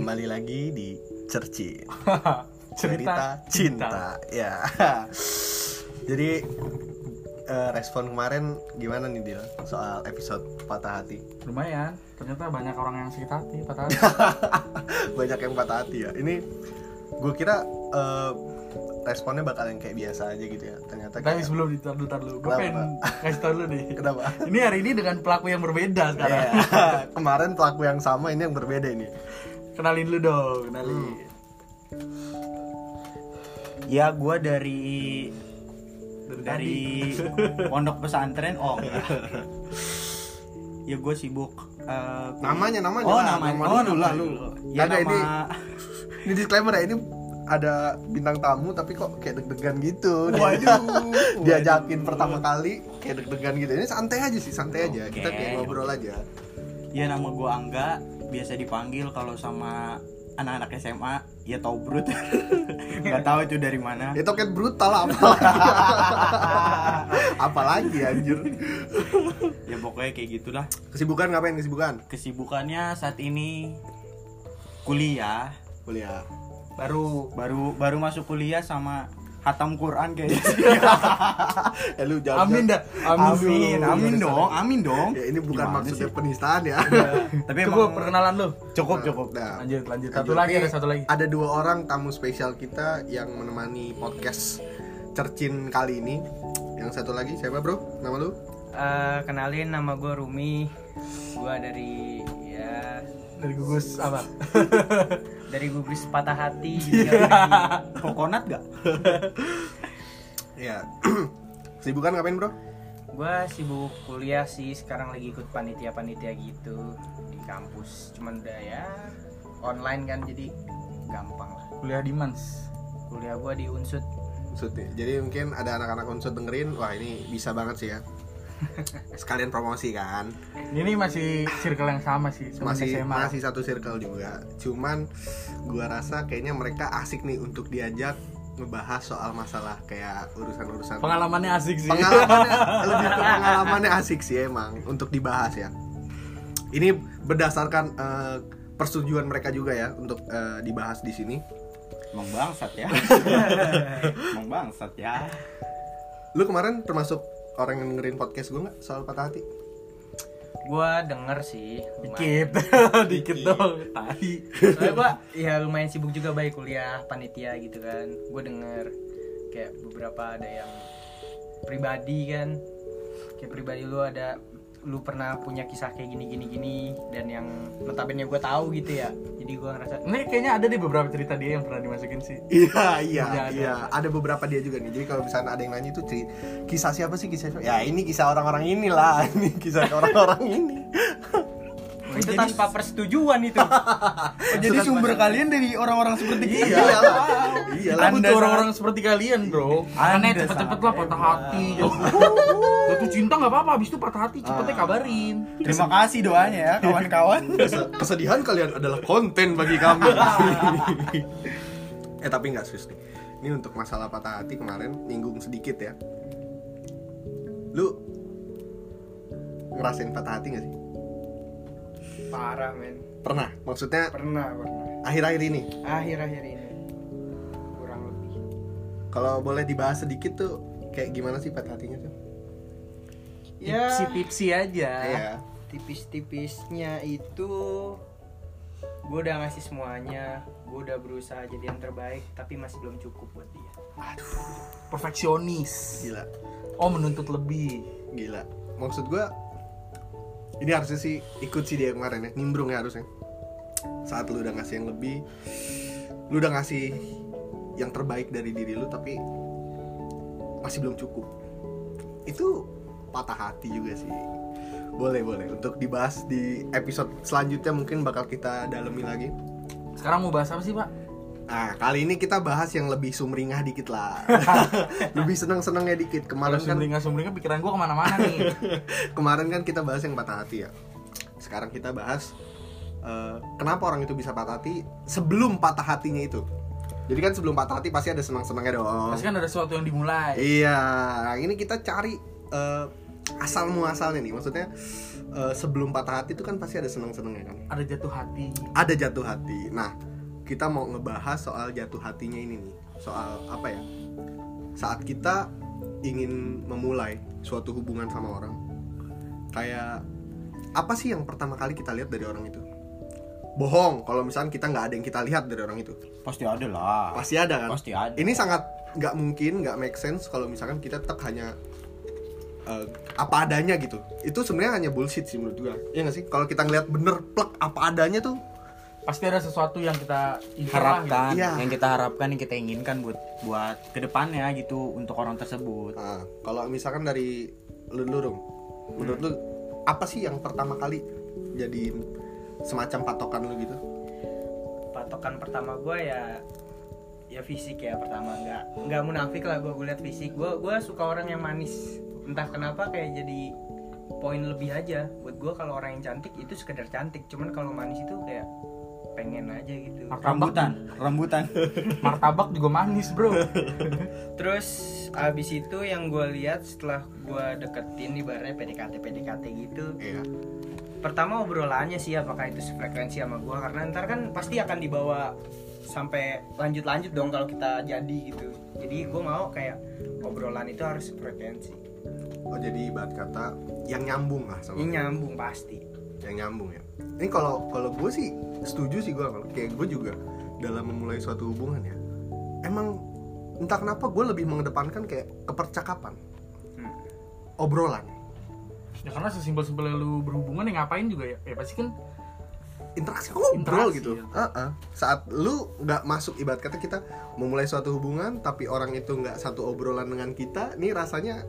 kembali lagi di Cerci cerita, cinta. Ya. Jadi eh, respon kemarin gimana nih Dil soal episode patah hati? lumayan ternyata banyak orang yang sakit hati patah hati Banyak yang patah hati ya. Ini gue kira eh, responnya bakal yang kayak biasa aja gitu ya. Ternyata tapi kayak sebelum ditaruh dulu taruh dulu gue pengen kasih tau dulu nih kenapa? ini hari ini dengan pelaku yang berbeda sekarang Iya. Kemarin pelaku yang sama ini yang berbeda ini. Kenalin dulu dong kenalin. Ya gue dari dari, dari pondok pesantren oh enggak. ya gue sibuk eh, kuliah. Namanya namanya. oh lah, namanya nama oh dulu nama lah lu. ya nama ini. ini disclaimer ya ini ada bintang tamu tapi kok kayak deg-degan gitu. Dia- Waduh, diajakin waduh. pertama kali kayak deg-degan gitu. Ini santai aja sih santai aja. Kita kayak ngobrol aja. Ya nama gue Angga biasa dipanggil kalau sama anak-anak SMA ya Tobrut nggak tahu itu dari mana. Itu kan brutal apalagi apalagi anjir. Ya pokoknya kayak gitulah. Kesibukan ngapain kesibukan? Kesibukannya saat ini kuliah. Kuliah. Baru. Baru baru masuk kuliah sama hatam Quran kayaknya ya lu jangan amin dah. Amin, amin. dulu. amin dong amin dong. Ya ini bukan Gimana maksudnya sih? penistaan ya. Tapi cukup emang perkenalan lu. Cukup cukup. Nah, lanjut lanjut. Satu lagi ada satu lagi. Ada dua orang tamu spesial kita yang menemani podcast Cercin kali ini. Yang satu lagi siapa bro? Nama lu? Eh, kenalin nama gue Rumi. Gue dari dari gugus apa? Dari gugus patah hati juga. Kokonat gak ya kesibukan ngapain bro? Gue sibuk kuliah sih sekarang lagi ikut panitia panitia gitu di kampus. Cuman udah ya online kan jadi gampang lah. Kuliah di Mans? Kuliah gue di unsut. Unsut nih. Jadi mungkin ada anak-anak unsut dengerin, wah ini bisa banget sih ya. Sekalian promosi kan. ini masih circle yang sama sih Masih SMA masih satu circle juga. Cuman gua rasa kayaknya mereka asik nih untuk diajak ngebahas soal masalah kayak urusan-urusan pengalamannya asik sih pengalamannya lebih ke pengalamannya asik sih emang untuk dibahas ya. Ini berdasarkan eh, persetujuan mereka juga ya untuk eh, dibahas di sini. emang bangsat ya emang bangsat ya Lu kemarin termasuk orang yang dengerin podcast gue nggak? Soal patah hati? gue denger sih lumayan. dikit. Dikit dong tadi soalnya gue ya lumayan sibuk juga baik kuliah panitia gitu kan. Gue denger kayak beberapa ada yang pribadi kan. Kayak pribadi lu ada lu pernah punya kisah kayak gini gini gini dan yang notabene gue tahu gitu ya jadi gue ngerasa ini kayaknya ada deh beberapa cerita dia yang pernah dimasukin sih Iya, iya, Iya, ada. iya. Ada beberapa dia juga nih. Jadi kalau misalnya ada yang nanya itu ceri- kisah siapa sih kisah siapa? Ya ini kisah orang-orang inilah. Ini kisah orang-orang ini. "Oh, itu tanpa persetujuan itu Oh, jadi sumber kalian dari orang-orang seperti kita Iya lah. Iya lah. Kita butuh orang-orang seperti kalian bro Aneh cepet-cepet lah patah hati Jatuh cinta gak apa-apa Abis itu patah hati cepetnya kabarin terima kasih doanya ya kawan-kawan Kes- Kesedihan kalian adalah konten bagi kami. eh tapi nggak serius nih. Ini untuk masalah patah hati kemarin nyinggung sedikit ya. Lu ngerasain patah hati gak sih? Parah men Pernah. Maksudnya pernah pernah akhir-akhir ini. akhir-akhir ini kurang lebih Kalau boleh dibahas sedikit tuh kayak gimana sih patah hatinya tuh? ya Tipsi-tipsi aja Iya. tipis-tipisnya itu gue udah ngasih semuanya gue udah berusaha jadi yang terbaik tapi masih belum cukup buat dia Perfeksionis Gila. Oh menuntut lebih Gila. Maksud gua ini harusnya sih ikut sih dia kemarin ya, nimbrung ya harusnya. Saat lu udah ngasih yang lebih, lu udah ngasih yang terbaik dari diri lu tapi masih belum cukup. Itu patah hati juga sih. Boleh boleh untuk dibahas di episode selanjutnya mungkin bakal kita dalemi lagi. Sekarang mau bahas apa sih pak? Nah, kali ini kita bahas yang lebih sumringah dikit lah. lebih seneng-senengnya dikit. Kemarin kan sumringah-sumringah pikiran gue ke mana-mana nih. Kemarin kan kita bahas yang patah hati ya. Sekarang kita bahas eh, kenapa orang itu bisa patah hati sebelum patah hatinya itu. Jadi kan sebelum patah hati pasti ada senang senangnya dong. Pasti kan ada sesuatu yang dimulai. Iya. Ini kita cari eh, asal muasalnya nih. Maksudnya eh, sebelum patah hati itu kan pasti ada seneng senengnya kan? Ada jatuh hati. Ada jatuh hati. Nah kita mau ngebahas soal jatuh hatinya ini nih. Soal apa ya? Saat kita ingin memulai suatu hubungan sama orang kayak apa sih yang pertama kali kita lihat dari orang itu? Bohong kalau misalnya kita nggak ada yang kita lihat dari orang itu. Pasti ada lah. pasti ada kan? Pasti ada. ini sangat nggak mungkin nggak make sense kalau misalkan kita tetap hanya eh, apa adanya gitu. Itu sebenarnya hanya bullshit sih menurut gua. Ya nggak sih? Kalau kita ngeliat bener plek apa adanya tuh pasti ada sesuatu yang kita lah, harapkan Iya. yang kita harapkan yang kita inginkan buat buat ke depannya gitu untuk orang tersebut. Nah, kalau misalkan dari lu dong, menurut lu apa sih yang pertama kali jadi semacam patokan lu gitu? patokan pertama gue ya ya fisik ya pertama. Nggak nggak munafik lah gue lihat fisik. Gue gue suka orang yang manis. Entah kenapa kayak jadi poin lebih aja. Buat gue kalau orang yang cantik itu sekedar cantik. Cuman kalau manis itu kayak pengen aja gitu. Martabak, rambutan rambutan. Martabak juga manis bro. Terus abis itu yang gue lihat setelah gue deketin ibaratnya PDKT PDKT gitu. Iya. pertama obrolannya sih apakah itu sefrekuensi sama gue karena ntar kan pasti akan dibawa sampai lanjut-lanjut dong kalau kita jadi gitu. Jadi gue mau kayak obrolan itu harus sefrekuensi. Oh jadi ibarat kata yang nyambung lah sama ini nyambung pasti yang nyambung ya. Ini kalau kalau gue sih setuju sih gue kalau kayak gue juga dalam memulai suatu hubungan ya. Emang entah kenapa gue lebih mengedepankan kayak kepercakapan, Hmm. obrolan, ya karena sesimpel-simpel lu berhubungan ya ngapain juga ya ya pasti kan interaksi ngobrol gitu. ya. Heeh. Saat lu nggak masuk ibarat kata kita memulai suatu hubungan tapi orang itu nggak satu obrolan dengan kita, nih rasanya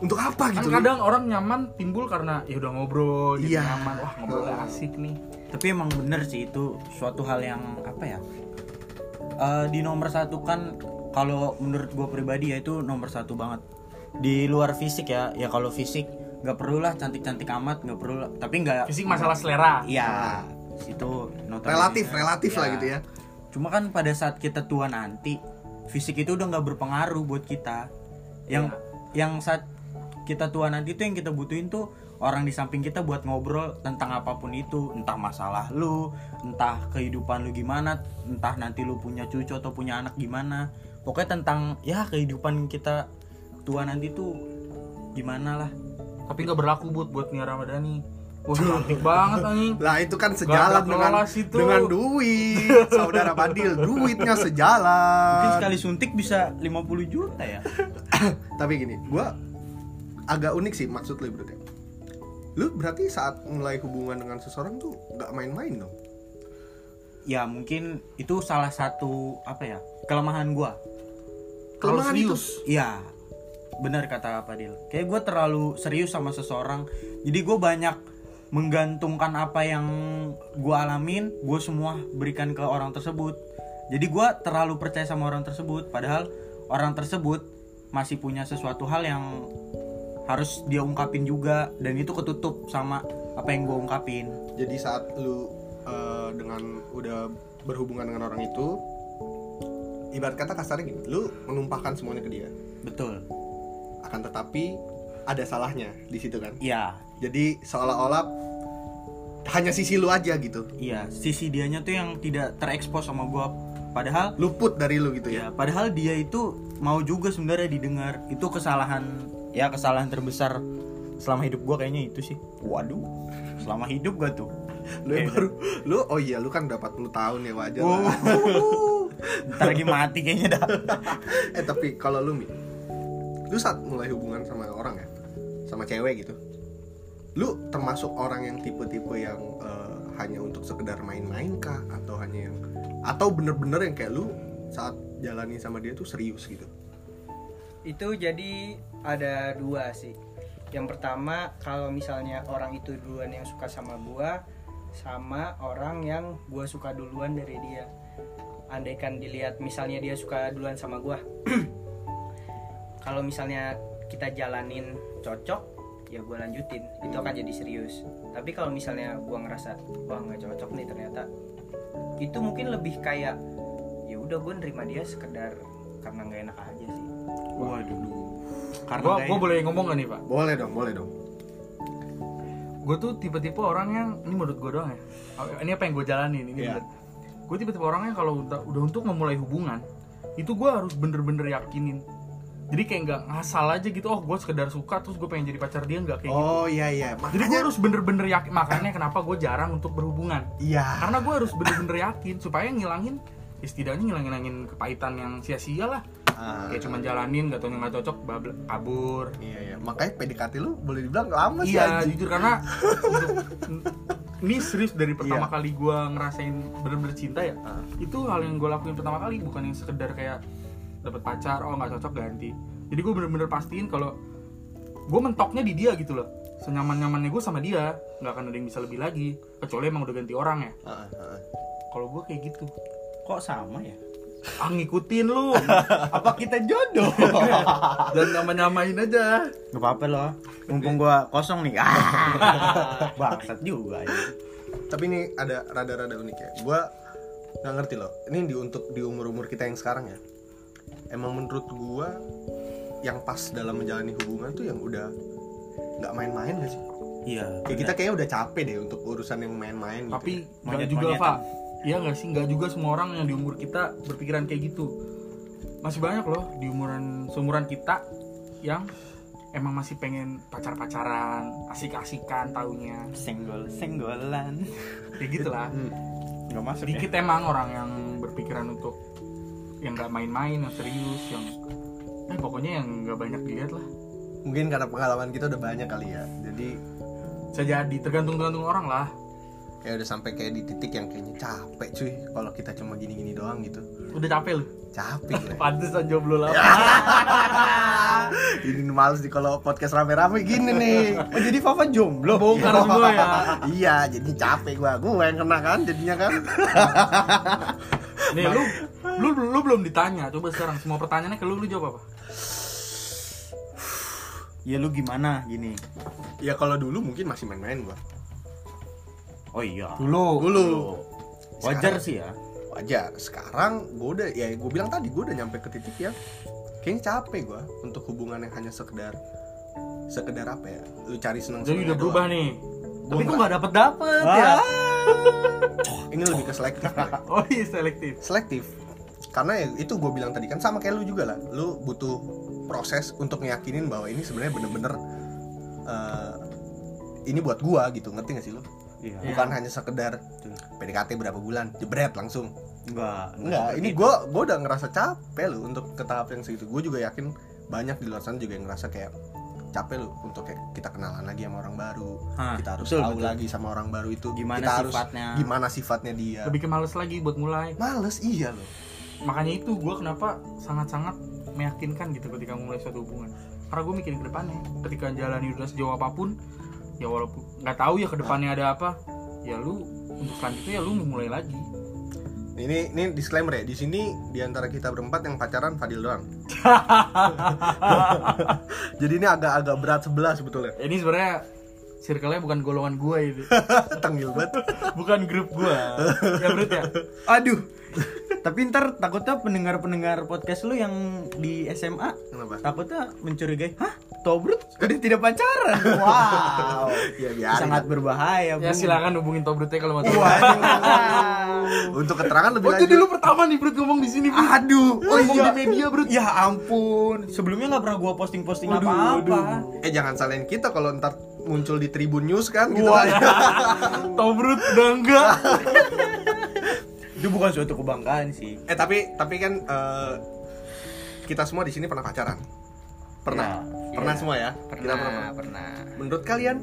untuk apa kan gitu? kadang orang nyaman timbul karena ya udah ngobrol jadi Iya. nyaman wah ngobrolnya asik nih tapi emang bener sih itu suatu hal yang apa ya Eh, di nomor satu kan kalau menurut gue pribadi ya itu nomor satu banget di luar fisik ya ya kalau fisik nggak perlu lah cantik cantik amat nggak perlu lah. tapi nggak fisik masalah selera iya situ notabene. relatif, relatif lah Iya. gitu ya. cuma kan pada saat kita tua nanti fisik itu udah nggak berpengaruh buat kita yang yang saat kita tua nanti tuh yang kita butuhin tuh orang di samping kita buat ngobrol tentang apa pun itu. Entah masalah lu entah kehidupan lu gimana entah nanti lu punya cucu atau punya anak gimana. Pokoknya tentang ya kehidupan kita tua nanti tuh gimana lah. Tapi nggak berlaku buat buat Nia Ramadhani. Wah cantik banget anjing. Lah itu kan Gak sejalan dengan itu. dengan duit, saudara Badil, duitnya mungkin sejalan. sekali suntik bisa 50 juta ya. Tapi gini, gua agak unik sih maksud lu berarti. Lu berarti saat mulai hubungan dengan seseorang tuh nggak main-main dong? ya mungkin itu salah satu apa ya kelemahan gua Kelemahan itu. serius Iya, benar kata Padil. Kayak gue terlalu serius sama seseorang, jadi gue banyak menggantungkan apa yang gue alamin, gue semua berikan ke orang tersebut. Jadi gue terlalu percaya sama orang tersebut, padahal orang tersebut masih punya sesuatu hal yang harus dia ungkapin juga, dan itu ketutup sama apa yang gue ungkapin. Jadi saat lu eh, dengan udah berhubungan dengan orang itu, ibarat kata kasarnya gini, lu menumpahkan semuanya ke dia. Betul. Akan tetapi ada salahnya di situ kan. Iya, Jadi seolah-olah hanya sisi lu aja gitu. iya. Sisi dianya tuh yang tidak terekspos sama gue, padahal Luput dari lu gitu ya. Ya, padahal dia itu mau juga sebenarnya didengar. Itu kesalahan ya kesalahan terbesar selama hidup gua kayaknya itu sih. Waduh. Selama hidup gua tuh. Lu yang baru lu oh iya lu kan udah 40 tahun ya wajar Oh. lah. Ntar lagi mati kayaknya dah. eh tapi kalau lu Mi, lu saat mulai hubungan sama orang ya, sama cewek gitu, lu termasuk orang yang tipe-tipe yang eh, hanya untuk sekedar main-main kah, atau hanya yang, atau bener-bener yang kayak lu saat jalani sama dia tuh serius gitu? Itu jadi ada dua sih. Yang pertama kalau misalnya orang itu duluan yang suka sama gua sama orang yang gua suka duluan dari dia. Andaikan dilihat misalnya dia suka duluan sama gua. Kalau misalnya kita jalanin cocok ya gua lanjutin. Itu akan jadi serius. Tapi kalau misalnya gua ngerasa wah nggak cocok nih ternyata itu mungkin lebih kayak ya udah gue nerima dia sekedar karena nggak enak aja sih Waduh. Karena Gua, kayak- gua boleh ngomong gak nih pak? Boleh dong, boleh dong. Gue tuh tipe-tipe orang yang ini menurut gue doang ya. Oh, Ini apa yang gue jalanin ini. Iya. Gue tipe-tipe orang yang kalau udah, udah untuk memulai hubungan itu gue harus bener-bener yakinin. Jadi kayak nggak ngasal aja gitu. Oh gue sekedar suka terus gue pengen jadi pacar dia nggak kayak gitu. Oh iya iya. Jadi gue Makanya harus bener-bener yakin. Makanya kenapa gue jarang untuk berhubungan. iya. Karena gue harus bener-bener yakin supaya ngilangin ya setidaknya ngilangin kepahitan yang sia-sia lah. Ah, Kayak cuman jalanin gak tau nggak cocok babla- kabur. Iya iya. Makanya PDKT lu boleh dibilang lama sih Iya, jujur karena untuk- ini serius dari pertama Iya. kali gua ngerasain bener-bener cinta ya. Ah. Itu hal yang gue lakuin pertama kali bukan yang sekedar kayak dapat pacar, oh nggak cocok ganti. Jadi gue bener-bener pastiin kalau gue mentoknya di dia gitu loh. Senyaman-nyamannya gue sama dia, nggak akan ada yang bisa lebih lagi. Kecuali emang udah ganti orang ya. Ah, ah, ah. Kalau gue kayak gitu, Kok sama ya? Ah ngikutin lu, Apa kita jodoh? dan nama-namain aja. Gak apa-apa loh. Mumpung gua kosong nih. Ah. Bangsat juga ya. Tapi ini ada rada-rada unik ya. Gua nggak ngerti loh. Ini di untuk di umur-umur kita yang sekarang ya. Emang menurut gua yang pas dalam menjalani hubungan tuh yang udah nggak main-main gak sih? Iya. Kayak kita kayaknya udah capek deh untuk urusan yang main-main gitu. Tapi ya. juga Pak. Iya nggak sih, nggak juga semua orang yang di umur kita berpikiran kayak gitu. Masih banyak loh di umuran seumuran kita yang emang masih pengen pacar-pacaran, asik-asikan taunya. senggol senggolan. Kayak gitu lah. Hmm. Gak masuk Sedikit emang orang yang berpikiran untuk yang nggak main-main, yang serius, yang eh pokoknya yang nggak banyak dilihat lah. Mungkin karena pengalaman kita udah banyak kali ya. Jadi Bisa jadi tergantung-tergantung orang lah. Kayak udah sampai kayak di titik yang kayaknya capek cuy kalau kita cuma gini-gini doang gitu. Udah capek lu. Capek gue. Pantesan jomblo lah. Ini males di kalau podcast rame-rame gini nih. Oh jadi Fafa jomblo? Bongkar semua ya. iya, jadi capek gua. Gua yang kena kan jadinya kan. Nih lu, lu lu belum ditanya. Coba sekarang semua pertanyaannya ke lu lu jawab apa? Ya lu gimana gini? Ya kalau dulu mungkin masih main-main gua. Oh iya. Dulu. Dulu. Wajar Sekarang- sih ya. Wajar. Sekarang gua udah ya gua bilang tadi gua udah nyampe ke titik yang kayaknya capek gua untuk hubungan yang hanya sekedar sekedar apa ya? Lu cari seneng Jadi udah berubah nih. Tapi kok nggak dapet dapet ya? Ini lebih ke selektif. Oh iya selektif. selektif karena ya itu gue bilang tadi kan sama kayak lu juga lah lu butuh proses untuk ngeyakinin bahwa ini sebenarnya bener-bener eh, ini buat gua gitu ngerti gak sih lu Iya. bukan hanya sekedar PDKT berapa bulan jebret langsung Enggak. enggak ini gua gua udah ngerasa capek lu untuk ke tahap yang segitu gue juga yakin banyak di luar sana juga yang ngerasa kayak capek lu untuk kayak kita kenalan lagi sama orang baru Hah, kita harus betul, tahu betul. lagi sama orang baru itu Gimana kita harus sifatnya. gimana sifatnya dia Lebih ke males lagi buat mulai. males iya loh Makanya itu gue kenapa sangat-sangat meyakinkan gitu ketika mulai suatu hubungan. Karena gue mikirin ke depannya. Ketika jalani udah sejauh apa pun, ya walaupun nggak tahu ya ke depannya ada apa, ya lu untuk selanjutnya ya lu mulai lagi. Ini ini disclaimer ya. Di sini di antara kita berempat yang pacaran Fadil doang. Jadi ini agak-agak berat sebelah sebetulnya. Ini sebenarnya circle-nya bukan golongan gue itu, Tengil banget. bukan grup gue. ya berarti ya. Aduh. Tapi ntar takutnya pendengar-pendengar podcast lu yang di SMA Kenapa? takutnya mencurigai, hah? Tobrut udah tidak pacaran? Wow. Ya biar. Sangat berbahaya. Ya Bung. silakan hubungin Tobrutnya kalau mau tahu. Untuk keterangan lebih Oh itu lanjut. dulu pertama nih Brut ngomong di sini Brut. Aduh, oh Ngomong iya. di media Brut. Ya ampun, sebelumnya nggak pernah gua posting-posting Waduh, apa-apa. Eh jangan salahin kita kalau ntar muncul di Tribun News kan gitu Wah. kan. Tobrut udah enggak. Itu bukan suatu kebanggaan sih. eh tapi tapi kan eh, kita semua di sini pernah pacaran. Pernah. Ya, pernah iya. semua ya? Kita Pernah, pernah. Menurut kalian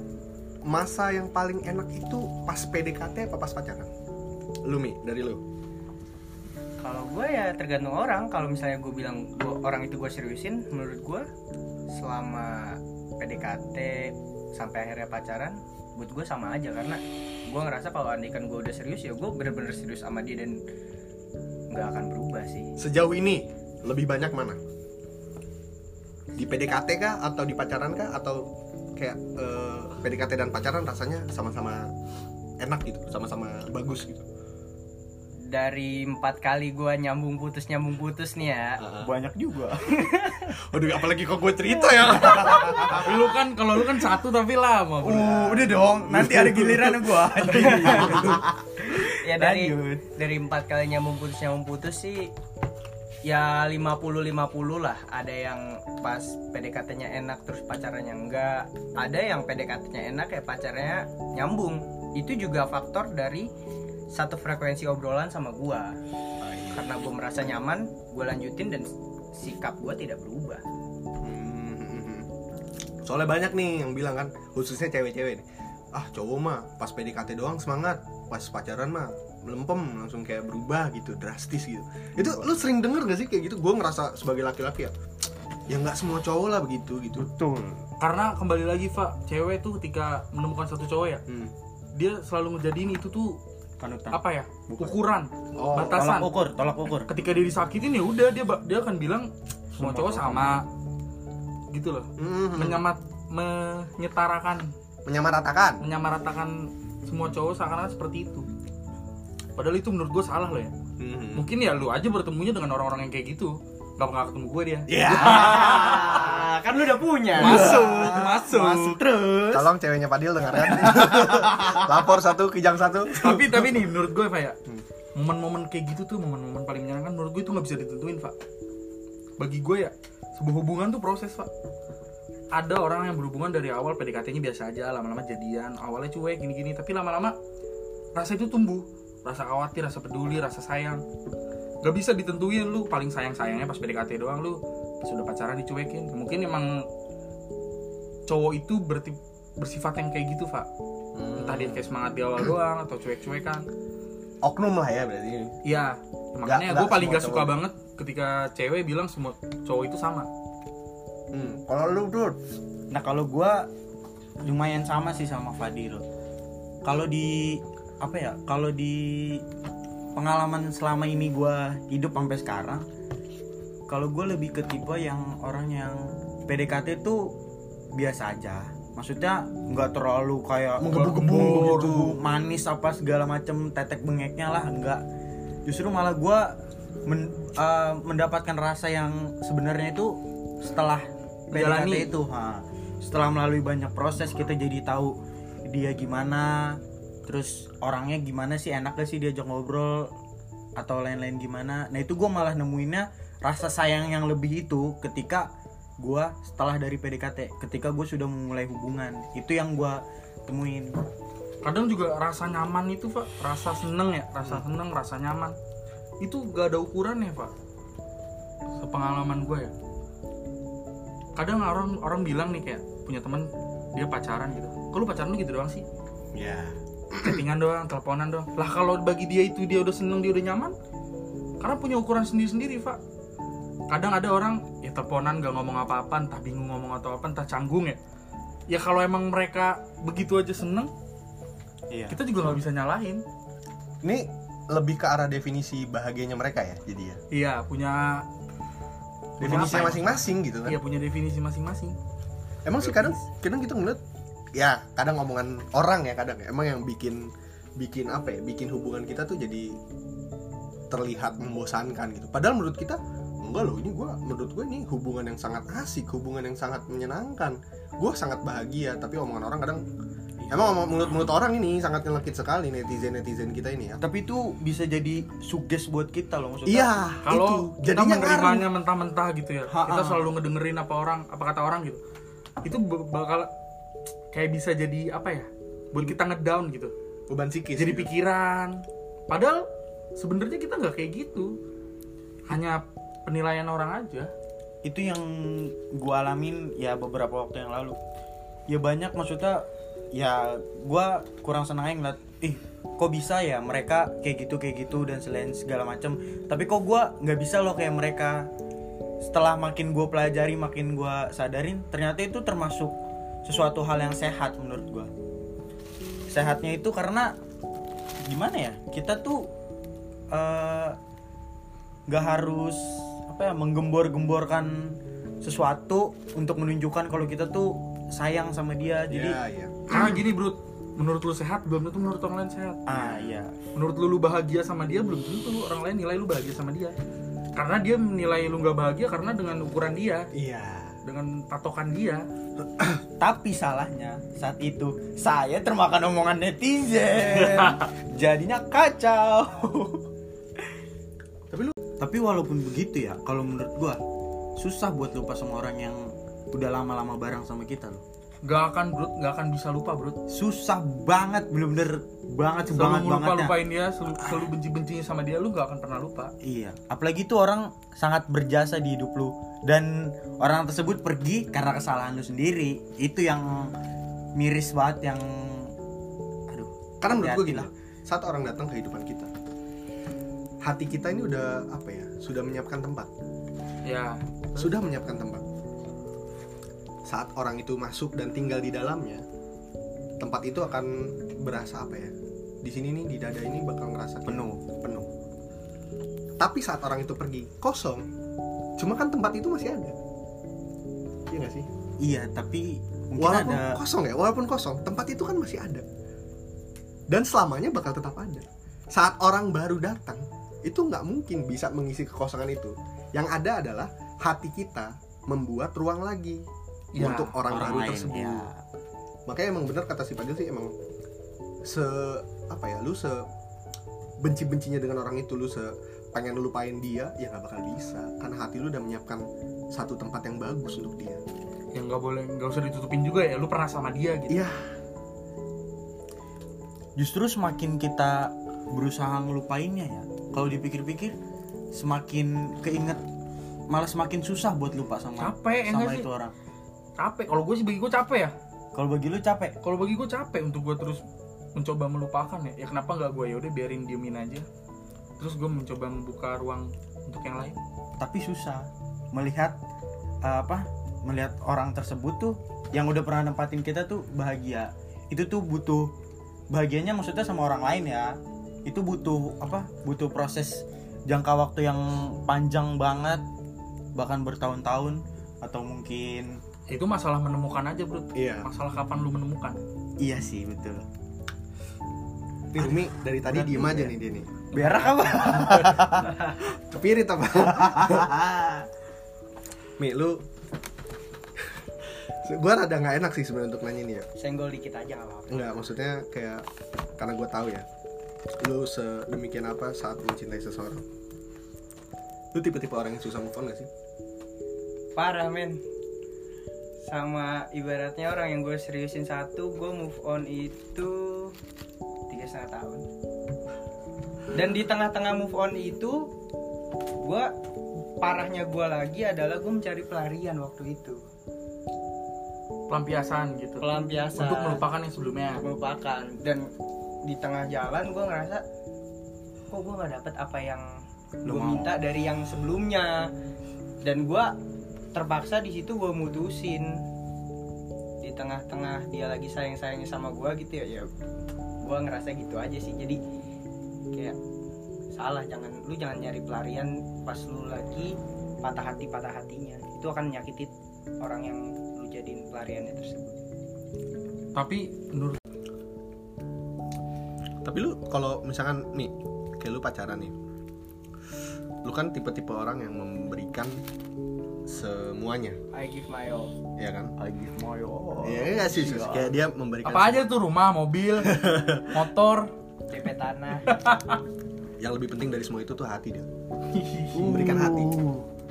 masa yang paling enak itu pas PDKT apa pas pacaran? Lu Mi, dari lu. Kalau gue ya tergantung orang. Kalau misalnya gue bilang gua, orang itu gue seriusin, menurut gue selama PDKT sampai akhirnya pacaran, buat gue sama aja karena gue ngerasa kalau andikan gue udah serius ya gue bener-bener serius sama dia dan nggak akan berubah sih. Sejauh ini lebih banyak mana? Di PDKT kah atau di pacaran kah atau kayak eh, PDKT dan pacaran rasanya sama-sama enak gitu, sama-sama bagus gitu. Dari empat kali gua nyambung putus nyambung putus nih ya. Banyak juga. Waduh, apalagi kok gue cerita ya. Tapi lu kan kalau lu kan satu tapi lama. uh, udah dong. Nanti ada giliran gua. Ya dari Lanjut. dari empat kali nyambung putus nyambung putus sih ya 50 50 lah. Ada yang pas PDKT-nya enak terus pacarannya enggak. Ada yang PDKT-nya enak ya pacarnya nyambung. Itu juga faktor dari satu frekuensi obrolan sama gua karena gua merasa nyaman gua lanjutin dan sikap gua tidak berubah Hmm. Soalnya banyak nih yang bilang kan, khususnya cewek-cewek nih. Ah, cowok mah pas PDKT doang semangat, pas pacaran mah melempem langsung kayak berubah gitu, drastis gitu. Itu lu sering denger gak sih kayak gitu? Gue ngerasa sebagai laki-laki ya, ya nggak semua cowok lah begitu gitu. betul Karena kembali lagi, Pak, cewek tuh ketika menemukan satu cowok ya, Hmm. dia selalu ngejadiin itu tuh panutan apa ya? Ukuran, Oh, batasan. tolak ukur tolak ukur Ketika dia disakitin ya udah dia dia akan bilang semua cowok sama. Gitu loh. Hmm. Menyamat menyetarakan, menyamaratakan. menyamaratakan semua cowok seakan-akan seperti itu. Padahal itu menurut gue salah loh ya. Hmm. Mungkin ya lu aja bertemunya dengan orang-orang yang kayak gitu. Gak bakal ketemu gue dia. Ya. kan lu udah punya Masuk, masuk. masuk terus Tolong ceweknya Padil dengarkan. Lapor satu, kijang satu. tapi tapi nih menurut gue Pak ya Hmm. momen-momen kayak gitu tuh momen-momen paling menyenangkan menurut gue itu nggak bisa ditentuin Pak bagi gue ya sebuah hubungan tuh proses Pak ada orang yang berhubungan dari awal PDKT-nya biasa aja lama-lama jadian awalnya cuek gini-gini tapi lama-lama rasa itu tumbuh rasa khawatir rasa peduli rasa sayang gak bisa ditentuin lu paling sayang sayangnya pas PDKT doang lu pas udah pacaran dicuekin mungkin emang cowok itu berarti bersifat yang kayak gitu Pak entah dia kayak semangat di awal doang atau cuek-cuekan oknum lah ya berarti. Iya, makanya gue paling gak suka cowok. banget ketika cewek bilang semua cowok itu sama. Hmm. Kalau lu tuh Nah kalau gua lumayan sama sih sama Fadil. Kalau di apa ya? Kalau di pengalaman selama ini gua hidup sampai sekarang, kalau gue lebih ke tipe yang orang yang PDKT tuh biasa aja. Maksudnya nggak terlalu kayak Menggebu-gebu menggebu, gitu. manis apa segala macem tetek bengeknya lah enggak. Justru malah gua men- eh, mendapatkan rasa yang sebenarnya itu setelah PDKT Jalani. itu ha. setelah melalui banyak proses kita jadi tahu dia gimana terus orangnya gimana sih enak gak sih diajak ngobrol atau lain-lain gimana nah itu gue malah nemuinnya rasa sayang yang lebih itu ketika gue setelah dari PDKT ketika gue sudah memulai hubungan itu yang gue temuin Kadang juga rasa nyaman itu pak, rasa seneng ya, rasa seneng, rasa nyaman. Itu gak ada ukurannya pak. Sepengalaman gue ya. Kadang orang orang bilang nih kayak punya teman dia pacaran gitu. Kalau pacaran lu gitu doang sih? ya. Chattingan doang, teleponan doang. Lah kalau bagi dia itu dia udah seneng, dia udah nyaman. Karena punya ukuran sendiri-sendiri pak. Kadang ada orang ya teleponan gak ngomong apa-apa, entah bingung ngomong atau apa, entah canggung ya. Ya kalau emang mereka begitu aja seneng, iya kita juga nggak bisa nyalahin Ini lebih ke arah definisi bahagianya mereka ya, jadi ya. iya punya Definisinya apa ya? masing-masing gitu kan. iya punya definisi masing-masing Emang sih kadang kadang kita ngeliat ya kadang omongan orang ya kadang emang yang bikin bikin apa ya bikin hubungan kita tuh jadi terlihat membosankan gitu padahal menurut kita enggak loh ini gua menurut gue ini hubungan yang sangat asik hubungan yang sangat menyenangkan. Gue sangat bahagia tapi omongan orang kadang emang omong- mulut mulut orang ini sangat nyelekit sekali netizen netizen kita ini ya. Tapi itu bisa jadi suges buat kita loh maksudnya. Iya kalau itu. kita menerimanya mentah-mentah gitu ya Ha-ha. kita selalu ngedengerin apa orang apa kata orang gitu itu bakal kayak bisa jadi apa ya buat kita ngedown gitu. Beban psikis jadi gitu. pikiran. Padahal sebenarnya kita nggak kayak gitu. Hanya penilaian orang aja. Itu yang gua alamin ya beberapa waktu yang lalu. Ya banyak maksudnya ya gua kurang senang aja ngeliat ih kok bisa ya mereka kayak gitu kayak gitu dan selain segala macam tapi kok gua nggak bisa loh kayak mereka. Setelah makin gua pelajari makin gua sadarin ternyata itu termasuk sesuatu hal yang sehat menurut gua. Sehatnya itu karena gimana ya kita tuh eh, nggak harus apa ya menggembor-gemborkan sesuatu untuk menunjukkan kalau kita tuh sayang sama dia. Jadi Iya, iya. karena gini bro menurut lu sehat? Belum tentu menurut orang lain sehat. Ah iya. Menurut lu lu bahagia sama dia? Belum tentu lu orang lain nilai lu bahagia sama dia. Karena dia menilai lu nggak bahagia karena dengan ukuran dia. Iya. Dengan patokan dia. Tapi salahnya saat itu saya termakan omongan netizen. Jadinya kacau tapi walaupun begitu ya kalau menurut gua susah buat lupa sama orang yang udah lama-lama bareng sama kita loh. Nggak akan bro nggak akan bisa lupa bro susah banget bener-bener banget selalu banget lupa bangetnya. lupain dia selalu, selalu benci bencinya sama dia lu nggak akan pernah lupa. Iya, apalagi tuh orang sangat berjasa di hidup lu. Dan orang tersebut pergi karena kesalahan lu sendiri. Itu yang miris banget yang aduh. karena menurut gue gini lah. saat orang datang ke kehidupan kita hati kita ini udah apa ya sudah menyiapkan tempat. Ya. Sudah menyiapkan tempat. Saat orang itu masuk dan tinggal di dalamnya tempat itu akan berasa apa ya di sini nih di dada ini bakal ngerasa Penuh. penuh. Tapi saat orang itu pergi kosong cuma kan tempat itu masih ada. Iya gak sih? Iya, tapi mungkin walaupun ada kosong ya walaupun kosong tempat itu kan masih ada. Dan selamanya bakal tetap ada. Saat orang baru datang itu nggak mungkin bisa mengisi kekosongan itu. Yang ada adalah hati kita membuat ruang lagi Ya, untuk orang, baru lain, tersebut. ya. makanya emang bener kata si Padil sih emang se apa ya lu se benci bencinya dengan orang itu lu se pengen lupain dia ya nggak bakal bisa. Karena hati lu udah menyiapkan satu tempat yang bagus untuk dia. Yang nggak boleh nggak usah ditutupin juga ya lu pernah sama dia gitu. Iya. Justru semakin kita berusaha ngelupainnya ya. Kalau dipikir-pikir semakin keinget malah semakin susah buat lupa sama Capek, ya sama nggak sih? itu orang. capek. Kalau gue sih bagi gue capek ya. Kalau bagi lu capek, kalau bagi gue capek untuk gue terus mencoba melupakan ya. Ya kenapa nggak gue yaudah biarin diemin aja. Terus gue mencoba membuka ruang untuk yang lain. Tapi susah. Melihat uh, apa melihat orang tersebut tuh yang udah pernah nempatin kita tuh bahagia. Itu tuh butuh bahagianya maksudnya sama orang lain ya itu butuh apa butuh proses jangka waktu yang panjang banget bahkan bertahun-tahun atau mungkin itu masalah menemukan aja bro iya. Masalah kapan lu menemukan. Iya sih betul. Tapi Rumi dari tadi diem aja ya. nih dia nih. Berak apa? Kepirit apa? Mi lu gue rada nggak enak sih sebenarnya untuk nanya nih ya. Senggol dikit aja nggak apa-apa. Enggak, maksudnya kayak karena gue tahu ya lu sedemikian apa saat mencintai seseorang? Lu tipe-tipe orang yang susah move on gak sih? parah men. Sama ibaratnya orang yang gue seriusin satu gue move on itu tiga setengah tahun. Dan di tengah-tengah move on itu gue parahnya gue lagi adalah gue mencari pelarian waktu itu. Pelampiasan gitu. Pelampiasan. Untuk melupakan yang sebelumnya. Untuk melupakan. Dan di tengah jalan gue ngerasa kok gue nggak dapet apa yang Lu gue minta dari yang sebelumnya? Dan gue terpaksa di situ gue mutusin. Di tengah-tengah dia lagi sayang-sayangnya sama gue gitu ya ya gue ngerasa gitu aja sih. Jadi kayak salah jangan lu jangan nyari pelarian pas lu lagi patah hati patah hatinya. Itu akan nyakitin orang yang lu jadiin pelariannya tersebut. Tapi menurut Tapi lu kalau misalkan nih kayak lu pacaran nih lu kan tipe-tipe orang yang memberikan semuanya I give my all ya kan? I give my all. Iya nggak sih Sus? kayak dia memberikan apa aja tuh rumah mobil motor DP tanah yang lebih penting dari semua itu tuh hati dia memberikan hati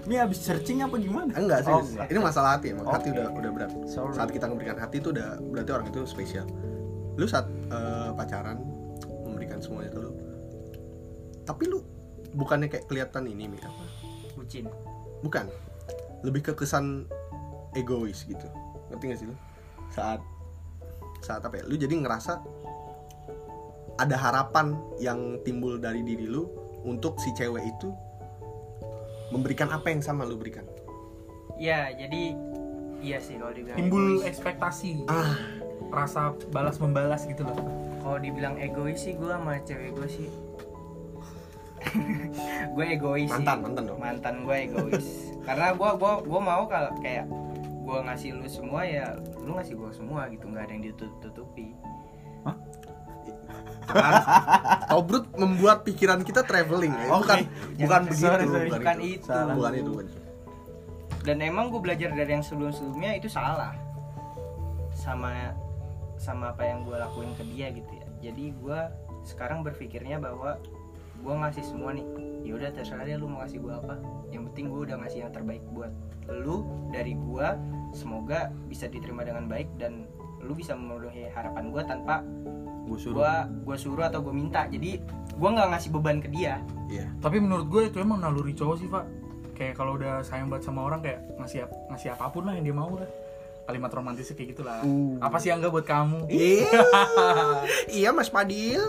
Ini habis searching apa gimana? enggak sih Oh, enggak. ini masalah hati emang hati Oke. udah udah berat Sorry. saat kita memberikan hati itu udah berarti orang itu spesial lu saat eh, pacaran memberikan semuanya ke lu. Tapi lu bukannya kayak kelihatan ini Mi? Apa? Bucin. Bukan. Lebih ke kesan egois gitu. Ngerti gak sih lu? Saat saat apa ya? Lu jadi ngerasa ada harapan yang timbul dari diri lu untuk si cewek itu memberikan apa yang sama lu berikan? Ya jadi iya sih kalau dibilang timbul egois. ekspektasi ah. rasa balas membalas gitu loh kalau dibilang egois sih gue sama cewek gue sih gue egois sih. mantan mantan dong mantan gue egois karena gue gua gua mau kalau kayak gue ngasih lu semua ya lu ngasih gue semua gitu nggak ada yang ditutupi Kan? Tobrut membuat pikiran kita traveling ya. Bukan bukan Sorry, begitu, sorry. Bukan itu. Salah. Bukan itu. bukan itu. dan emang gue belajar dari yang sebelum-sebelumnya itu salah sama sama apa yang gue lakuin ke dia gitu ya jadi gue sekarang berpikirnya bahwa gue ngasih semua nih. Ya udah terserah deh lu mau ngasih gue apa. Yang penting gue udah ngasih yang terbaik buat lu dari gue semoga bisa diterima dengan baik dan lu bisa memenuhi harapan gue tanpa gue suruh. gue gue suruh atau gue minta. Jadi gue nggak ngasih beban ke dia. Iya. tapi menurut gue itu emang naluri cowok sih pak. Kayak kalau udah sayang banget sama orang kayak ngasih ngasih apa pun lah yang dia mau lah kalimat romantisnya kayak gitulah Uh. apa sih yang enggak buat kamu Iya. iya Mas Padil.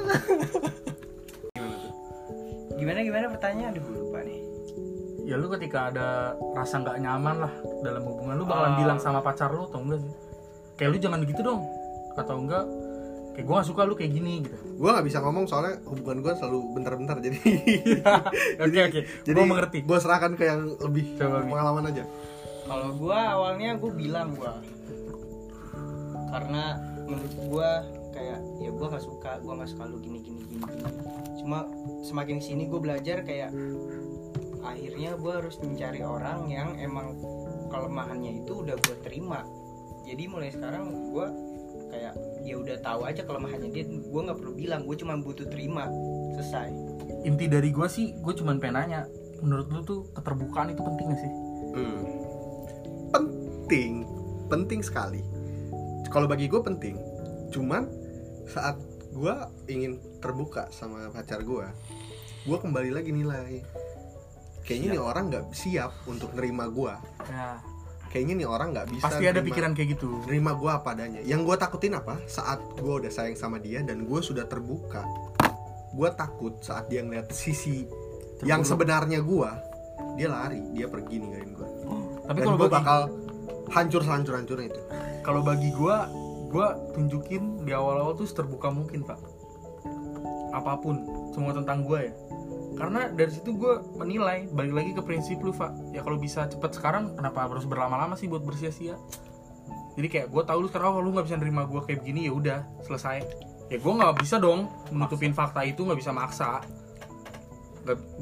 gimana gimana pertanyaan aduh lupa nih ya lu ketika ada rasa nggak nyaman lah dalam hubungan lu bakalan Oh. bilang sama pacar lu atau enggak sih kayak lu jangan begitu dong atau enggak kayak gue gak suka lu kayak gini gitu Gue nggak bisa ngomong soalnya hubungan gue selalu bentar-bentar jadi. oke oke jadi gue mengerti Gue serahkan ke yang lebih Coba, pengalaman aja. Kalau gua awalnya gua bilang gua karena menurut gua kayak ya gua nggak suka, gua nggak suka lu gini gini gini gini. Cuma semakin sini gua belajar kayak akhirnya gua harus mencari orang yang emang kelemahannya itu udah gua terima. Jadi mulai sekarang gua kayak ya udah tahu aja kelemahannya dia, gua nggak perlu bilang, gua cuma butuh terima selesai. inti dari gue sih gue cuman pengen nanya menurut lu tuh keterbukaan itu penting gak sih Hmm. Penting, penting sekali. Kalau bagi gue penting. Cuman saat gue ingin terbuka sama pacar gue, gue kembali lagi nilai. Kayaknya nih orang nggak siap untuk nerima gue. ya Kayaknya nih orang nggak bisa. pasti ada nerima- pikiran kayak gitu nerima gue apa adanya. Yang gue takutin apa? Saat gue udah sayang sama dia dan gue sudah terbuka, gue takut saat dia ngeliat sisi yang sebenarnya gue, dia lari, dia pergi ninggalin gue. Tapi kalau gue bagi bakal hancur sehancur hancurnya itu. kalau bagi gue gue tunjukin di awal-awal tuh terbuka mungkin pak. Apa pun semua tentang gue ya. Karena dari situ gue menilai balik lagi ke prinsip lu pak. Ya kalau bisa cepet sekarang kenapa harus berlama-lama sih buat bersia-sia? Jadi kayak gue tahu lu sekarang kalau lu nggak bisa nerima gue kayak begini ya udah selesai. Ya gue nggak bisa dong menutupin fakta itu nggak bisa maksa.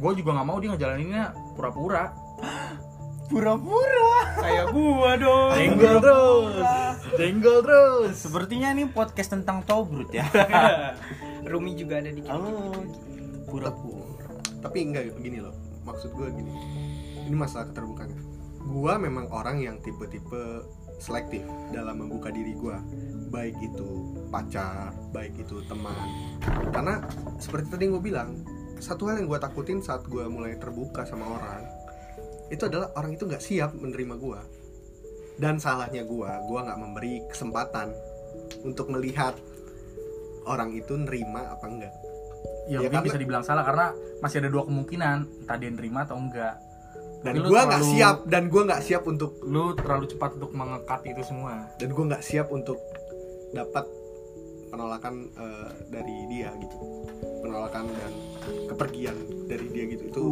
Gue juga nggak mau dia ngejalaninnya pura-pura pura-pura Kayak gua dong. jenggol terus jenggol terus sepertinya ini podcast tentang Tobrut ya Rumi juga ada di halo pura-pura Tapi enggak begini loh. Maksud gue gini. Ini masalah keterbukaannya. Gue memang orang yang tipe-tipe selektif dalam membuka diri gue. Baik itu pacar, baik itu teman. Karena seperti tadi gue bilang, satu hal yang gue takutin saat gue mulai terbuka sama orang, itu adalah orang itu nggak siap menerima gue. Dan salahnya gue, gue nggak memberi kesempatan untuk melihat orang itu nerima apa enggak. ya, Ya, karena- bisa dibilang salah karena masih ada dua kemungkinan entah dia nerima atau enggak. Dan gue nggak siap dan gue nggak siap untuk lu terlalu cepat untuk mengekat itu semua. Dan gue nggak siap untuk dapat penolakan eh, dari dia gitu. Penolakan dan kepergian dari dia gitu. Itu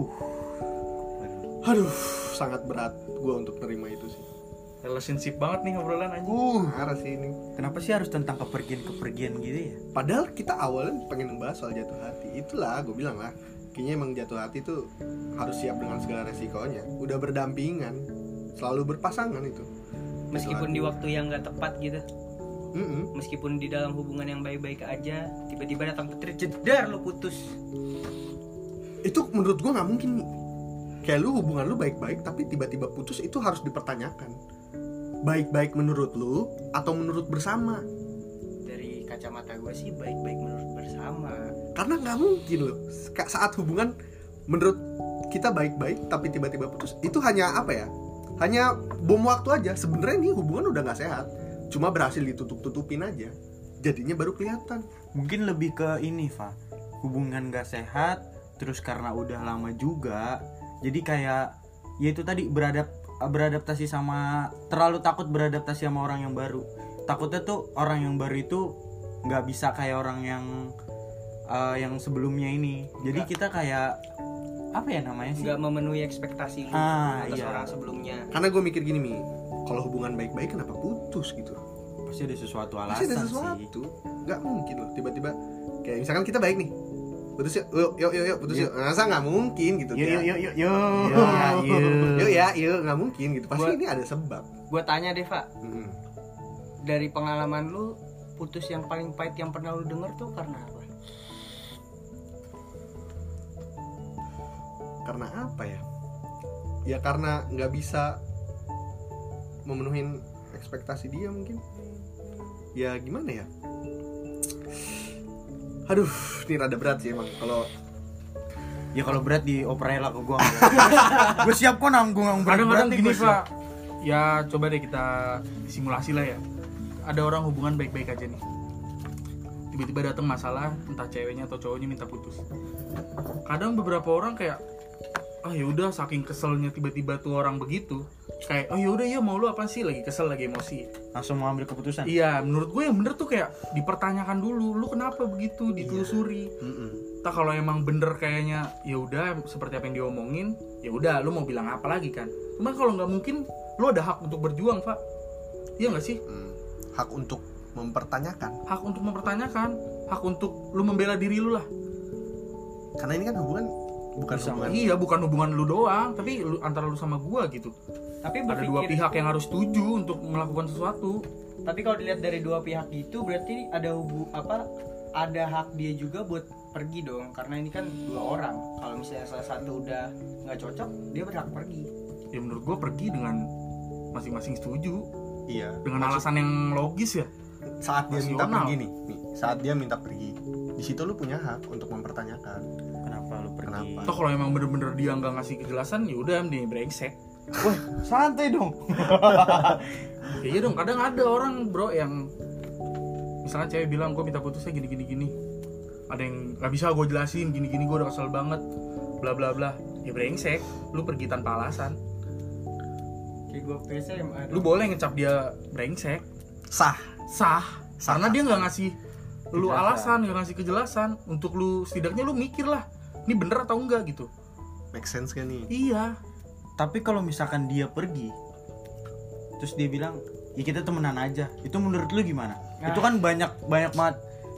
aduh sangat berat gue untuk terima itu sih. Relationship banget nih obrolan aja uh parah sih ini. Kenapa sih harus tentang kepergian-kepergian gitu ya? Padahal kita awalnya pengen ngebahas soal jatuh hati. Itulah gue bilang lah. Kayaknya emang jatuh hati itu harus siap dengan segala resikonya. Udah berdampingan selalu berpasangan itu. Meskipun di waktu yang nggak tepat gitu. Mm-mm. meskipun di dalam hubungan yang baik-baik aja tiba-tiba datang petir jedar lo putus. Itu menurut gue nggak mungkin nih kayak lu hubungan lu baik-baik tapi tiba-tiba putus itu harus dipertanyakan. Baik-baik menurut lu atau menurut bersama? Dari kacamata gue sih baik-baik menurut bersama. Karena nggak mungkin loh. Ka- saat hubungan menurut kita baik-baik tapi tiba-tiba putus itu hanya apa ya? Hanya bom waktu aja. Sebenarnya nih hubungan udah nggak sehat. Cuma berhasil ditutup-tutupin aja. Jadinya baru kelihatan. Mungkin lebih ke ini Fa. Hubungan gak sehat terus karena udah lama juga jadi kayak ya itu tadi beradap beradaptasi sama terlalu takut beradaptasi sama orang yang baru. Takutnya tuh orang yang baru itu nggak bisa kayak orang yang eh, yang sebelumnya ini. Jadi Nggak. kita kayak apa ya namanya sih? Nggak memenuhi ekspektasi lu Ah, atas iya. orang sebelumnya. Karena gue mikir gini mi. Kalau hubungan baik-baik kenapa putus gitu? Pasti ada sesuatu alasan pasti ada sih. sesuatu. Nggak mungkin loh tiba-tiba kayak misalkan kita baik nih putus yuk yuk yuk yuk, yuk putus yuk. Masa nggak mungkin gitu yuk kayak, yuk yuk yuk yuk. Ya, yuk ya yuk nggak mungkin gitu. Pasti Gua- ini ada sebab. gue tanya deh Pak Mm. dari pengalaman lu putus yang paling pahit yang pernah lu denger tuh karena apa? Karena apa ya? Ya karena nggak bisa memenuhi ekspektasi dia mungkin. Ya gimana ya aduh ini rada berat sih emang. Kalau ya kalau berat di lah ke gua. Gue siap kok nanggung yang berat kadang-kadang gini pak. Ya coba deh kita simulasi lah ya. Ada orang hubungan baik-baik aja nih. Tiba-tiba datang masalah entah ceweknya atau cowoknya minta putus. Kadang beberapa orang kayak ah ya udah saking keselnya tiba-tiba tuh orang begitu. Kayak oh ya udah ya mau lu apa sih? Lagi kesel lagi emosi. Langsung mau ambil keputusan? Iya menurut gue yang bener tuh kayak dipertanyakan dulu lu kenapa begitu? Ditelusuri. Mm-mm. tak kalau emang bener kayaknya ya udah seperti apa yang diomongin ya udah lu mau bilang apa lagi kan? Cuman kalau nggak mungkin lu ada hak untuk berjuang pak iya nggak sih? Mm. hak untuk mempertanyakan? Hak untuk mempertanyakan hak untuk lu membela diri lu lah. Karena ini kan hubungan bukan Bersama. hubungan iya bukan hubungan lu doang tapi lu, antara lu sama gua gitu. Tapi ada dua berpikir pihak yang harus setuju untuk melakukan sesuatu. Tapi kalau dilihat dari dua pihak itu berarti ada hubu apa ada hak dia juga buat pergi dong. Karena ini kan dua orang. Kalau misalnya salah satu udah nggak cocok dia berhak pergi. Ya menurut gua pergi dengan masing-masing setuju. Iya. Dengan Maksud- alasan yang logis ya. Saat dia minta rasional. pergi nih nih, saat dia minta pergi di situ lu punya hak untuk mempertanyakan. Kenapa lu pergi? Kenapa? toh kalau emang bener-bener dia nggak ngasih kejelasan ya udah mending brengsek. Wah, santai dong. Ya iya dong, kadang ada orang bro yang misalnya cewek bilang gue minta putusnya gini gini. Gini, ada yang nggak bisa gue jelasin gini gini gue udah kesel banget, bla bla bla. Ya brengsek, lu pergi tanpa alasan. kayak gue PSM ada Lu boleh ngecap dia brengsek, sah. Sah, Sah. karena dia nggak ngasih lu alasan, nggak ngasih kejelasan untuk lu setidaknya lu mikir lah, ini bener atau enggak gitu. make sense kan nih Iya, tapi kalau misalkan dia pergi terus dia bilang ya kita temenan aja itu menurut lu gimana Nah. itu kan banyak banyak banget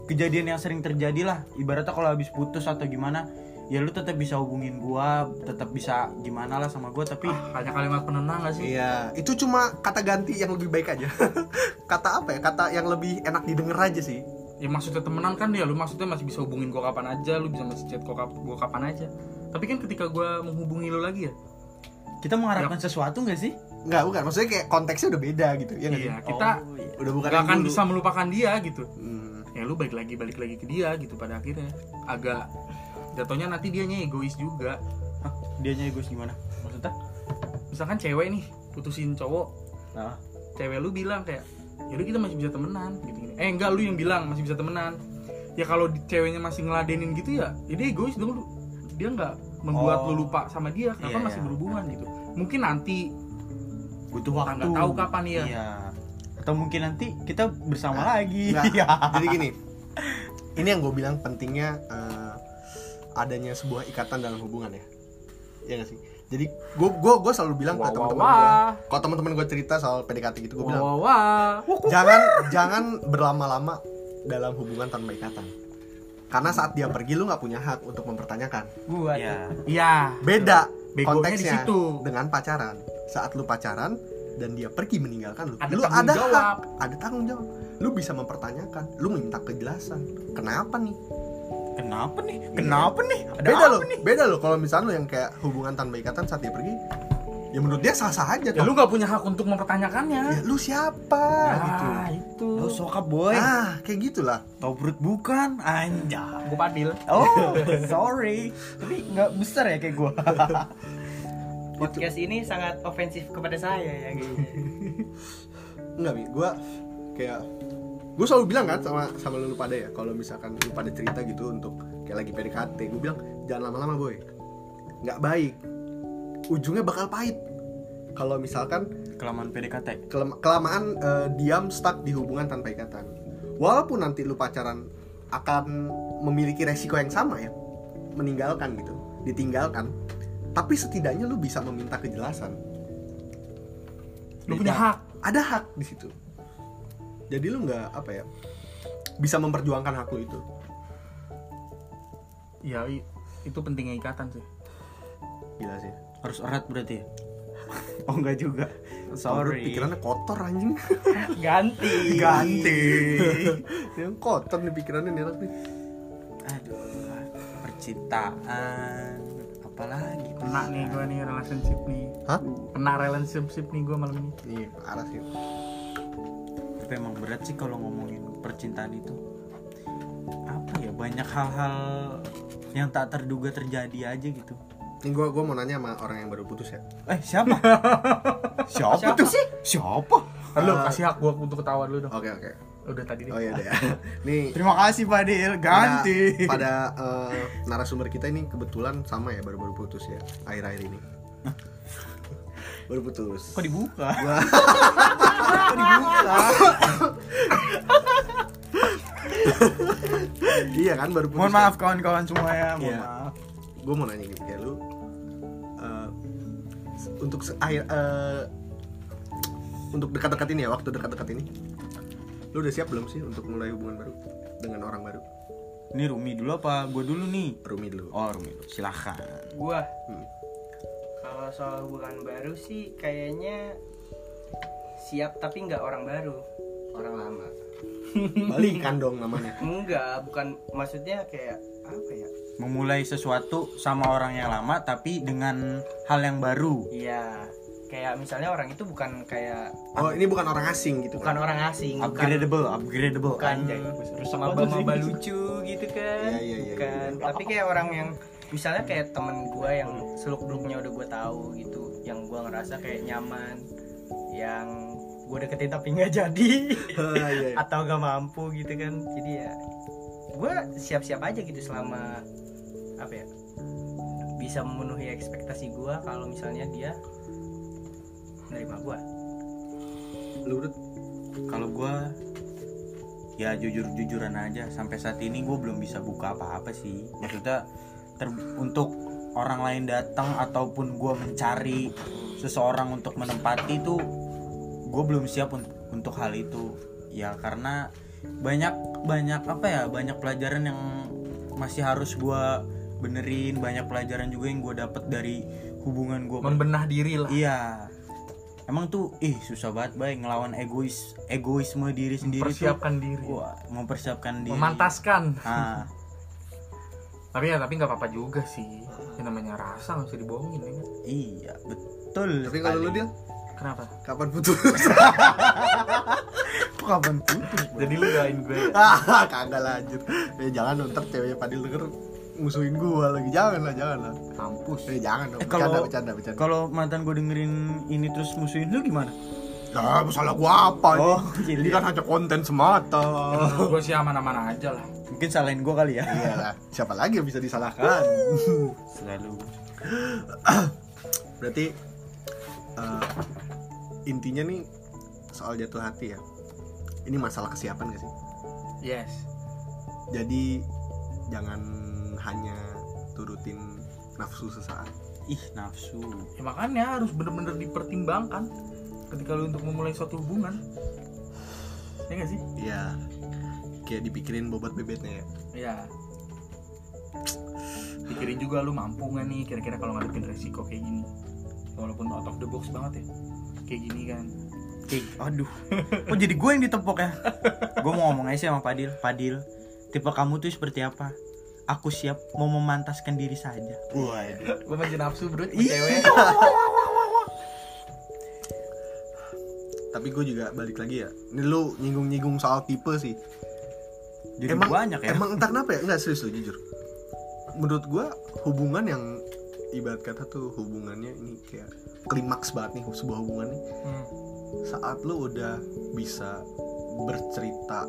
kejadian yang sering terjadi lah ibaratnya kalau habis putus atau gimana ya lu tetap bisa hubungin gua tetap bisa gimana lah sama gua tapi ah, hanya kalimat penenang gak sih? Iya, itu cuma kata ganti yang lebih baik aja. kata apa ya? Kata yang lebih enak didengar aja sih. Ya maksudnya temenan kan ya lu maksudnya masih bisa hubungin gua kapan aja lu bisa masih chat gua, kap- gua kapan aja. Tapi kan ketika gua menghubungi lu lagi ya? Kita mengharapkan sesuatu nggak sih? Enggak, bukan. Maksudnya kayak konteksnya udah beda gitu. Ya nggak iya sih? kita Oh, iya. Udah bukan gak akan dulu. bisa melupakan dia gitu. Hmm, ya lu balik lagi balik lagi ke dia gitu pada akhirnya. Agak jatuhnya nanti dianya egois juga. Hah, dianya egois gimana? Maksudnya? Misalkan cewek nih putusin cowok. Nah, cewek lu bilang kayak yaudah kita masih bisa temenan gitu gini eh enggak lu yang bilang masih bisa temenan ya kalau ceweknya masih ngeladenin gitu ya ya dia egois dong lu dia nggak membuat Oh. lu lupa sama dia kenapa Iya, masih iya. berhubungan gitu mungkin nanti butuh waktu nggak tahu kapan ya. iya atau mungkin nanti kita bersama Nah, lagi. Iya. Jadi gini. Ini yang gue bilang pentingnya eh, adanya sebuah ikatan dalam hubungan ya. Iya gak sih? Jadi gue gue gue selalu bilang ke Wah, teman-teman gue, kalau teman-teman gue cerita soal PDKT gitu, gue bilang wah wah jangan jangan berlama-lama dalam hubungan tanpa ikatan. Karena saat dia pergi lu nggak punya hak untuk mempertanyakan. gua ya iya Beda Begonya di konteksnya situ. dengan pacaran. Saat lu pacaran dan dia pergi meninggalkan lu, Ada lu ada jawab. hak, ada tanggung jawab. Lu bisa mempertanyakan, lu minta kejelasan. Kenapa nih? Kenapa nih? Kenapa nih? Ada beda loh, nih? beda loh kalau misalnya lu yang kayak hubungan tanpa ikatan saat dia pergi, ya menurut dia sah-sah aja ya toh. lu nggak punya hak untuk mempertanyakannya. Ya, lu siapa? Gitu. nah itu. Lo sokap boy. Ah, kayak gitulah. tau perut bukan? Anjay. Gue padil. Oh sorry. Tapi nggak besar ya kayak gua. Podcast ini sangat ofensif kepada saya ya kayaknya Enggak, Mi. Gua kayak gue selalu bilang kan sama sama lu pada ya kalau misalkan lu pada cerita gitu untuk kayak lagi PDKT gue bilang jangan lama-lama boy. Nggak baik. Ujungnya bakal pahit. Kalau misalkan kelamaan PDKT kelem- kelamaan eh, diam stuck di hubungan tanpa ikatan. Walaupun nanti lu pacaran akan memiliki resiko yang sama ya meninggalkan gitu ditinggalkan tapi setidaknya lu bisa meminta kejelasan. Lu punya hak. ada hak di situ jadi lu nggak apa ya bisa memperjuangkan hak lu itu? Ya itu pentingnya ikatan sih. Gila sih. Harus erat berarti ya? Oh enggak juga. Sorry. sorry pikirannya kotor anjing. Ganti. Ganti. Yang kotor nih pikirannya nih anak nih. Aduh percintaan. Apalagi? Kena nih gue nih relationship nih. Hah? Kena relationship nih gue malam ini. Iya parah sih tapi emang berat sih kalau ngomongin percintaan itu. Apa ya banyak hal-hal yang tak terduga terjadi aja gitu. Ini gue gua mau nanya sama orang yang baru putus ya. Eh siapa? Siapa, Siapa tuh? sih? siapa? Halo, Ah. kasih hak gue untuk ketawa dulu dong. Oke oke. Udah tadi deh oh iya deh nih terima kasih Pak Dil. ganti. pada, pada eh, narasumber kita ini kebetulan sama ya baru-baru putus ya akhir-akhir ini. Baru putus. Kok dibuka dibuka iya kan baru putus mohon kan? maaf kawan-kawan semua ya mohon Iya. maaf. Gue mau nanya gitu kayak lu eh, untuk akhir eh, untuk dekat-dekat ini ya waktu dekat-dekat ini lu udah siap belum sih untuk mulai hubungan baru dengan orang baru? Ini Rumi dulu apa gue dulu nih? Rumi dulu. Oh Rumi dulu. Silahkan. Gua? Hmm. kalau soal hubungan baru sih kayaknya siap tapi nggak orang baru. Orang lama. Balikan dong namanya. Enggak bukan maksudnya kayak apa ya? Memulai sesuatu sama orang yang lama tapi dengan hal yang baru. Iya kayak misalnya orang itu bukan kayak oh ini bukan orang asing gitu bukan kan? orang asing bukan upgradable upgradable bukan Terus sama sih? maba lucu gitu kan? Iya, iya, iya, bukan. Tapi kayak orang yang misalnya kayak temen gue yang seluk beluknya udah gue tahu gitu yang gue ngerasa kayak nyaman yang gue deketin tapi nggak jadi. Ah, iya, iya. atau gak mampu gitu kan. Jadi ya gue siap-siap aja gitu selama apa ya bisa memenuhi ekspektasi gue kalau misalnya dia menerima gue lu kalau gue ya jujur jujuran aja. Sampai saat ini gue belum bisa buka apa apa sih. Maksudnya ter- untuk orang lain datang ataupun gue mencari seseorang untuk menempati itu gue belum siap un- untuk hal itu ya karena banyak banyak apa ya banyak pelajaran yang masih harus gue benerin banyak pelajaran juga yang gue dapat dari hubungan gue membenah diri lah Iya. Emang tuh ih susah banget baik ngelawan egois egoisme diri sendiri persiapkan diri tuh. Wah, mempersiapkan diri. memantaskan Ah, tapi ya tapi nggak apa-apa juga sih yang namanya rasa nggak bisa dibohongin ya kan? iya, betul. tapi kalau lu dia kenapa kapan putus Kok kapan putus? Bro? jadi lu doain gue ya? ah kagak lanjut eh jangan dong ntar ceweknya Padil denger musuhin gua lagi jangan lah jangan lah kampus eh jangan dong Eh, kalau- bercanda bercanda bercanda Kalau mantan gue dengerin ini terus musuhin lu gimana? Nah, salah gua apa ini? Oh, ini jadi- kan hanya konten semata. gue sih aman-aman aja lah Mungkin salahin gue kali ya. Iyalah, siapa lagi yang bisa disalahkan? Selalu. Berarti eh, intinya nih soal jatuh hati ya. Ini masalah kesiapan gak sih? yes Jadi jangan hanya turutin nafsu sesaat. Ih, nafsu. ya, makanya harus bener-bener dipertimbangkan ketika lu untuk memulai suatu hubungan ya nggak sih Iya. Kayak dipikirin bobot bebetnya ya. ya pikirin juga lu mampu nggak nih kira-kira kalau ngadepin resiko kayak gini walaupun out of the box banget ya kayak gini kan Oke, aduh. Kok jadi gue yang ditepok ya? gue mau ngomong aja sih sama Padil. Padil, tipe kamu tuh seperti apa? Aku siap mau memantaskan diri saja. Waduh. gue masih nafsu bro cewek Tapi gue juga balik lagi ya. Ini lu nyinggung-nyinggung soal tipe sih. Jadi emang banyak ya. Emang entah kenapa ya? Enggak serius lu jujur. Menurut gua hubungan yang ibarat kata tuh hubungannya ini kayak klimaks banget nih sebuah hubungan nih Hmm. saat lu udah bisa bercerita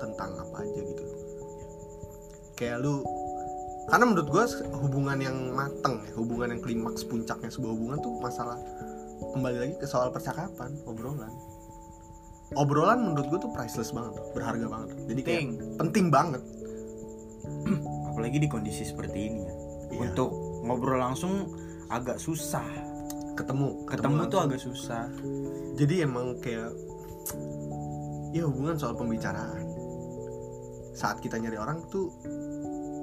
tentang apa aja gitu kayak lu karena menurut gua hubungan yang mateng ya hubungan yang klimaks puncaknya sebuah hubungan tuh masalah kembali lagi ke soal percakapan obrolan obrolan menurut gua tuh priceless banget berharga banget jadi kayak Ting. penting banget Apalagi di kondisi seperti ini ya. Iya. Untuk ngobrol langsung agak susah. ketemu Ketemu tuh langsung. agak susah. jadi emang kayak ya hubungan soal pembicaraan saat kita nyari orang tuh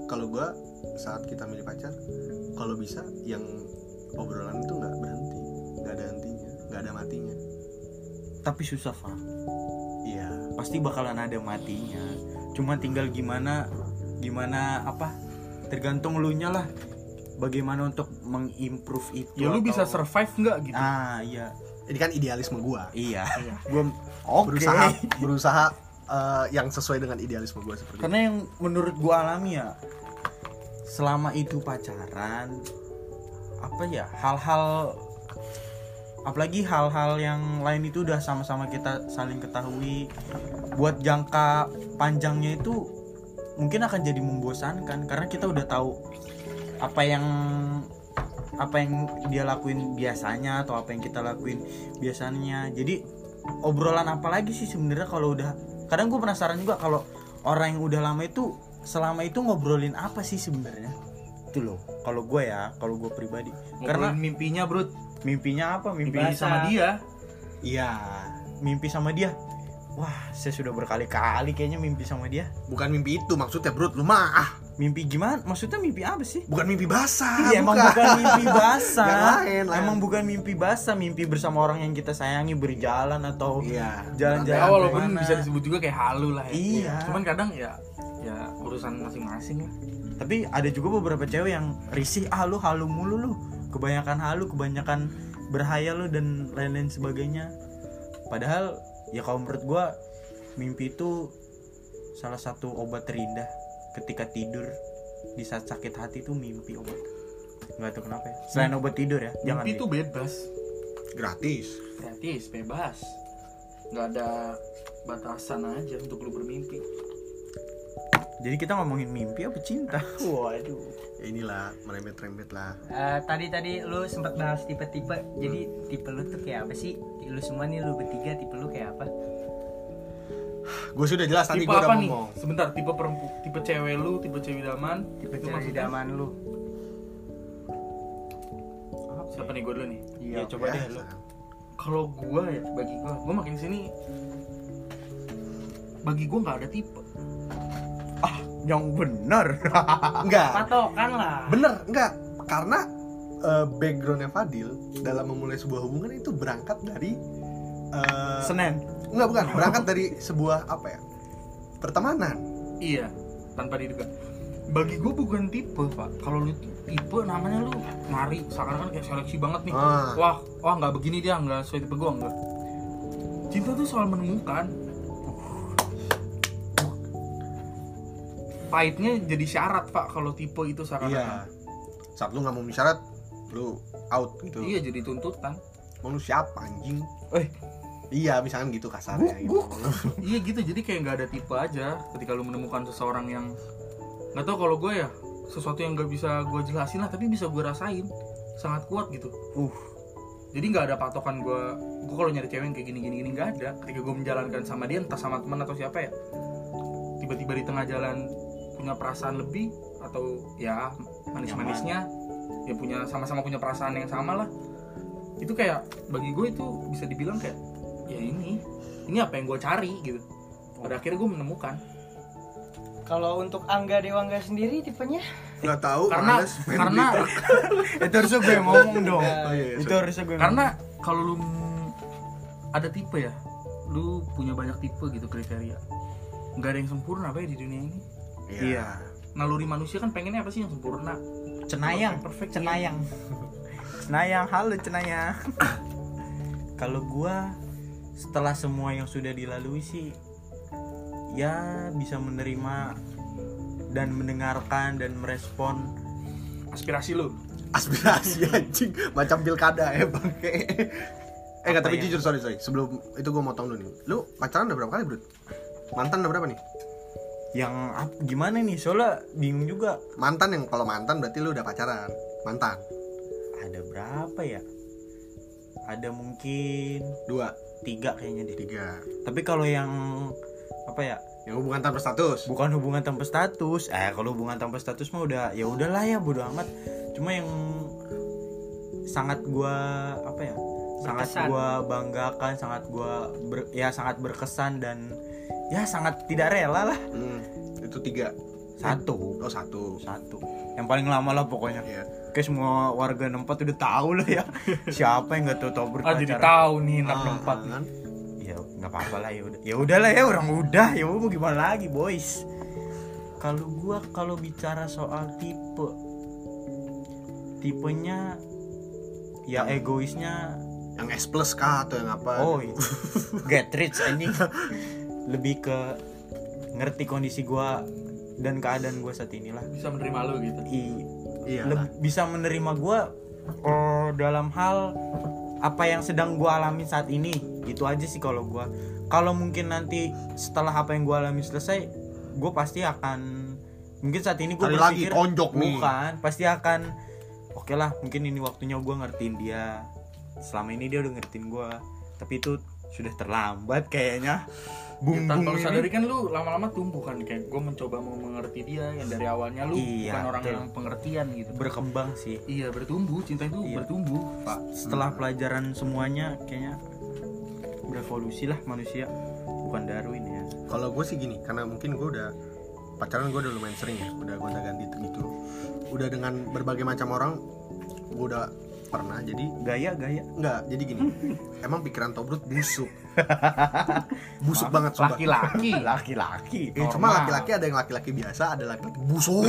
kalau gua saat kita milih pacar kalau bisa yang obrolan itu nggak berhenti nggak ada hentinya nggak ada matinya tapi susah Fak iya pasti bakalan ada matinya cuma tinggal gimana gimana apa tergantung lu nya lah bagaimana untuk mengimprove itu ya lu bisa survive nggak gitu? Ah iya. Ini kan idealisme gua. Iya. Iya. gua oke. berusaha berusaha eh, yang sesuai dengan idealisme gua seperti itu. karena yang menurut gua alami ya selama itu pacaran apa ya hal-hal apalagi hal-hal yang lain itu udah sama-sama kita saling ketahui buat jangka panjangnya itu mungkin akan jadi membosankan karena kita udah tahu apa yang apa yang dia lakuin biasanya atau apa yang kita lakuin biasanya. Jadi obrolan apa lagi sih sebenarnya kalau udah kadang gue penasaran juga kalau orang yang udah lama itu selama itu ngobrolin apa sih sebenarnya? Itu loh kalau gue ya kalau gue pribadi. Karena Ngobrolin mimpinya bro mimpinya apa? Mimpi mimpi sama dia. Iya mimpi sama dia. Wah saya sudah berkali-kali kayaknya mimpi sama dia. Bukan mimpi itu maksudnya bro lu mah ah mimpi gimana? Maksudnya mimpi apa sih? Bukan mimpi basah Iya emang bukan. mimpi basah. Lain, lain. Emang bukan mimpi basah, mimpi bersama orang yang kita sayangi berjalan atau iya. Jalan-jalan. ya walaupun bisa disebut juga kayak halu lah ya. Iya. cuman kadang ya ya urusan masing-masing lah. Tapi ada juga beberapa cewek yang risih ah lu halu mulu lu. Kebanyakan halu kebanyakan berhayal lu dan lain-lain sebagainya. Padahal ya kalau menurut gua mimpi itu salah satu obat terindah ketika tidur di saat sakit hati itu mimpi obat nggak tahu kenapa ya. Selain obat tidur ya jangan mimpi di- itu bebas. Gratis. Gratis bebas. Nggak ada batasan aja untuk lu bermimpi. Jadi kita ngomongin mimpi apa cinta? Waduh. Ya inilah merembet-rembet lah. Eh, tadi tadi lu sempat bahas tipe-tipe. Jadi tipe lu tuh kayak apa sih? Lu semua nih lu bertiga tipe lu kayak apa gue sudah jelas tadi tipe gue udah apa nih? ngomong. Sebentar tipe perempu tipe cewek lu tipe cewek idaman? Tipe Itu cewek maksudnya? idaman lu. Siapa nih gue dulu nih? Iya coba deh. lu kalau gua ya bagi gua gua makin sini. Bagi gua nggak ada tipe. Yang bener enggak patokan lah. Bener enggak karena eh, backgroundnya Fadil dalam memulai sebuah hubungan itu berangkat dari eh, Senen enggak bukan. Berangkat dari sebuah apa ya pertemanan. Iya tanpa diduga bagi gua bukan tipe pak. Kalau lu tipe namanya lu nyari seakan kan kayak seleksi banget nih. Ah. wah wah nggak begini dia nggak sesuai tipe gua nggak. Cinta tuh soal menemukan. Pahitnya jadi syarat pak kalau tipe itu seakan iya. Saat lu nggak mau syarat lu out gitu. Iya jadi tuntutan. Mau lu siapa anjing? Eh iya misalkan gitu kasarnya gitu. iya gitu jadi kayak nggak ada tipe aja ketika lu menemukan seseorang yang nggak tahu kalau gue ya sesuatu yang nggak bisa gue jelasin lah tapi bisa gue rasain sangat kuat gitu Uh. jadi nggak ada patokan gue gue kalau nyari cewek yang kayak gini gini gini nggak ada ketika gue menjalankan sama dia entah sama teman atau siapa ya tiba-tiba di tengah jalan punya perasaan lebih atau ya manis-manisnya ya punya sama-sama punya perasaan yang sama lah itu kayak bagi gue itu bisa dibilang kayak ya ini ini apa yang gue cari gitu. Pada akhirnya gue menemukan. Kalau untuk Angga Dewangga sendiri tipenya? Nggak tahu karena males, karena itu harusnya gue ngomong dong. Oh, iya, iya, itu sorry. harusnya gue karena kalau lu ada tipe ya lu punya banyak tipe gitu kriteria. Nggak ada yang sempurna apa ya di dunia ini. Iya. naluri manusia kan pengennya apa sih yang sempurna? Cenayang. Perfect, cenayang. Cenayang. Halo cenayang. Kalau gua setelah semua yang sudah dilalui sih ya bisa menerima dan mendengarkan dan merespon. Aspirasi lu? Aspirasi anjing. Macam pilkada ya bangke eh nggak tapi ya? jujur sorry sorry. Sebelum itu gue motong dulu nih. Lu pacaran udah berapa kali bro mantan udah berapa nih? Yang gimana nih? Soalnya bingung juga. Mantan yang kalau mantan berarti lu udah pacaran. Mantan. Ada berapa ya? Ada mungkin dua tiga kayaknya deh. Tiga. Tapi kalau yang apa ya? Yang hubungan tanpa status? Bukan hubungan tanpa status. Eh kalau hubungan tanpa status mah udah ya udahlah ya bodo amat. Cuma yang sangat gua apa ya? Sangat Berkesan. gua banggakan sangat gua ber- ya sangat berkesan dan ya sangat tidak rela lah. Hmm, itu tiga. satu. Oh satu. satu yang paling lama lah pokoknya. Iya. kayak semua warga nempat udah tahu lah ya. Siapa yang nggak tahu tahu ah jadi tahu nih anak Ah, empat kan? ya nggak apa-apa lah ya udah. Ya udahlah ya orang udah. Ya mau gimana lagi boys? Kalau gua kalau bicara soal tipe tipenya ya egoisnya Yang S plus kah atau yang apa? oh itu get rich ini lebih ke ngerti kondisi gua dan keadaan gua saat inilah. Bisa menerima lu gitu? I- Iya. bisa menerima gua oh, dalam hal apa yang sedang gua alami saat ini. Itu aja sih kalau gua. Kalau mungkin nanti setelah apa yang gua alami selesai gua pasti akan mungkin saat ini gua Kali lagi tonjok nih. bukan pasti akan oke lah mungkin ini waktunya gua ngertiin dia. Selama ini dia udah ngertiin gua tapi itu sudah terlambat kayaknya Ya, tanpa bumbung lu sadari kan lu lama-lama tumbuh kan kayak gue mencoba mau mengerti dia yang dari awalnya lu Iya, bukan orang betul. yang pengertian gitu berkembang sih iya bertumbuh cinta itu Iya. bertumbuh pak setelah pelajaran semuanya kayaknya berevolusi lah manusia bukan Darwin ya Kalau gue sih gini, karena mungkin gue udah pacaran gue udah lumayan sering ya, udah gonta ganti gitu. Udah dengan berbagai macam orang, gue udah pernah. Jadi gaya gaya enggak, jadi gini. emang pikiran Tobrut busuk. busuk banget sumpah. laki-laki laki-laki Eh, cuma laki-laki ada yang laki-laki biasa, ada laki-laki busuk.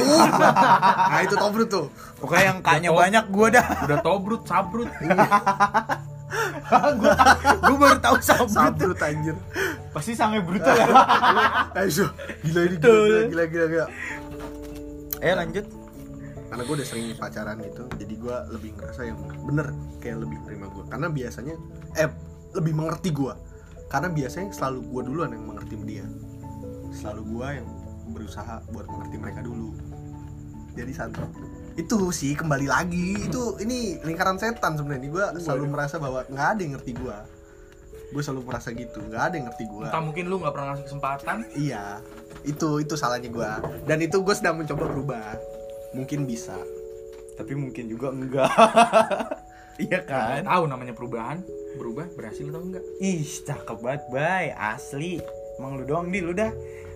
nah itu Tobrut tuh. pokoknya yang kayaknya banyak gua dah udah tobrut sabrut gua baru tahu sabrut Sabrut anjir. pasti sangat brutal ya Ayo, gila ini gila, gila, gila, gila. eh lanjut Karena gue udah sering pacaran gitu, jadi gue lebih ngerasa yang bener kayak lebih terima gue. Karena biasanya, eh lebih mengerti gue. Karena biasanya selalu gue duluan yang mengerti dia. Selalu gue yang berusaha buat mengerti mereka dulu. Jadi satu itu sih kembali lagi itu ini lingkaran setan sebenarnya gue selalu merasa bahwa nggak ada yang ngerti gue gue selalu merasa gitu nggak ada yang ngerti gue entah mungkin lu nggak pernah ngasih kesempatan Iya, itu itu salahnya gua. Dan itu gue sedang mencoba berubah. Mungkin bisa. tapi mungkin juga enggak iya kan tahu namanya perubahan berubah berhasil atau enggak? Ih cakep banget bay. Asli. Emang lu doang di lu dah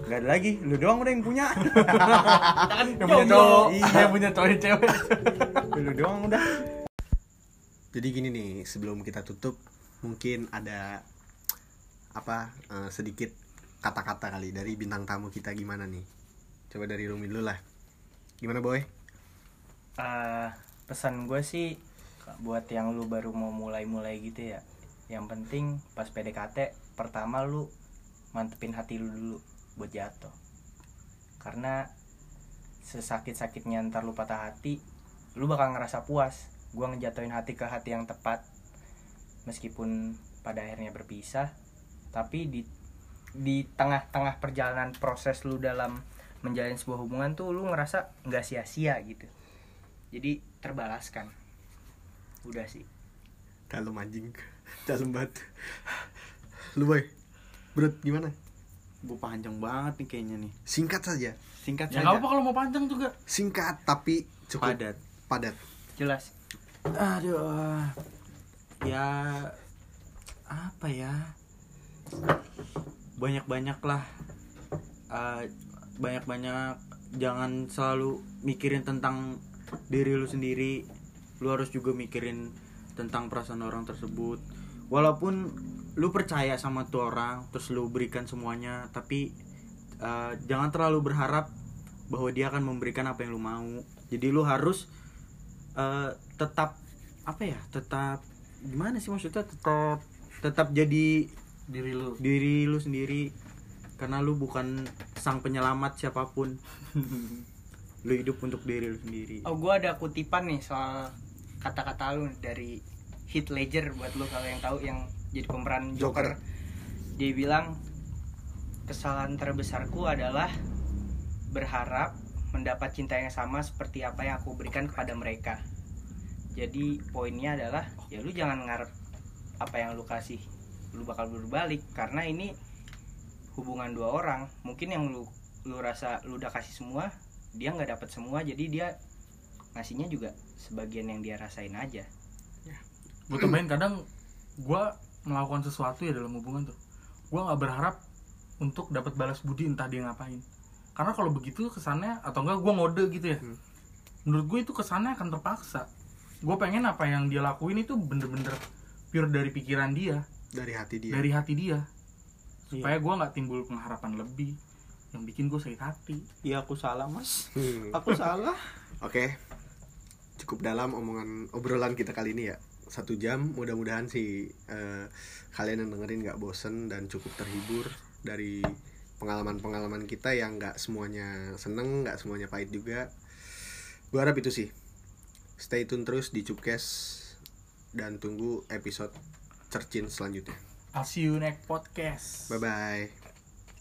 nggak ada lagi. Lu doang udah yang punya. Yang punya cowok. Iya. yang punya cowok cewek. Lu doang udah. Jadi gini nih, sebelum kita tutup, mungkin ada apa eh, sedikit kata-kata kali dari bintang tamu kita gimana nih? Coba dari Rumi dulu lah. Gimana boy? Eh, pesan gue sih buat yang lu baru mau mulai-mulai gitu ya yang penting pas PDKT pertama lu mantepin hati lu dulu buat jatuh. Karena sesakit-sakitnya ntar lu patah hati lu bakal ngerasa puas. Gua ngejatuhin hati ke hati yang tepat meskipun pada akhirnya berpisah tapi di di tengah-tengah perjalanan proses lu dalam menjalin sebuah hubungan tuh lu ngerasa nggak sia-sia gitu. Jadi terbalaskan udah sih. Dalam anjing, dalam banget. Lu boy, Brut gimana? gue panjang banget nih kayaknya nih. Singkat saja, singkat ya nggak apa kalau mau panjang juga. Singkat tapi cukup padat. Padat. jelas. Aduh. Ya apa ya? Banyak banyak lah banyak banyak jangan selalu mikirin tentang diri lu sendiri lu harus juga mikirin tentang perasaan orang tersebut. Walaupun lu percaya sama tuh orang terus lu berikan semuanya tapi eh, jangan terlalu berharap bahwa dia akan memberikan apa yang lu mau. Jadi lu harus eh, tetap apa ya tetap gimana sih maksudnya tetap tetap jadi diri lu. diri lu sendiri. Karena lu bukan sang penyelamat siapa pun. Lu hidup untuk diri lu sendiri. Oh gua ada kutipan nih soal kata-kata lu dari Heath Ledger buat lu kalau yang tahu yang jadi pemeran Joker. Joker. Dia bilang kesalahan terbesarku adalah berharap mendapat cinta yang sama seperti apa yang aku berikan kepada mereka. Jadi poinnya adalah ya lu jangan ngarep apa yang lu kasih lu bakal berbalik karena ini hubungan dua orang. Mungkin yang lu lu rasa lu udah kasih semua, dia nggak dapat semua jadi dia ngasihnya juga sebagian yang dia rasain aja. gue tambahin kadang gue melakukan sesuatu ya dalam hubungan tuh gue nggak berharap untuk dapat balas budi entah dia ngapain. Karena kalau begitu kesannya atau enggak gue ngode gitu ya. Hmm. menurut gue itu kesannya akan terpaksa. Gue pengen apa yang dia lakuin itu bener-bener pure dari pikiran dia. Dari hati dia. Dari hati dia. Supaya gue nggak timbul pengharapan lebih yang bikin gue sakit hati. Iya aku salah mas. Hmm. Aku salah. Oke, cukup dalam omongan obrolan kita kali ini ya. Satu jam, mudah-mudahan sih eh, kalian yang dengerin nggak bosen dan cukup terhibur dari pengalaman-pengalaman kita yang nggak semuanya seneng, nggak semuanya pahit juga. Gue harap itu sih. Stay tune terus di Cupkes dan tunggu episode cercin selanjutnya. I'll see you next podcast Bye bye.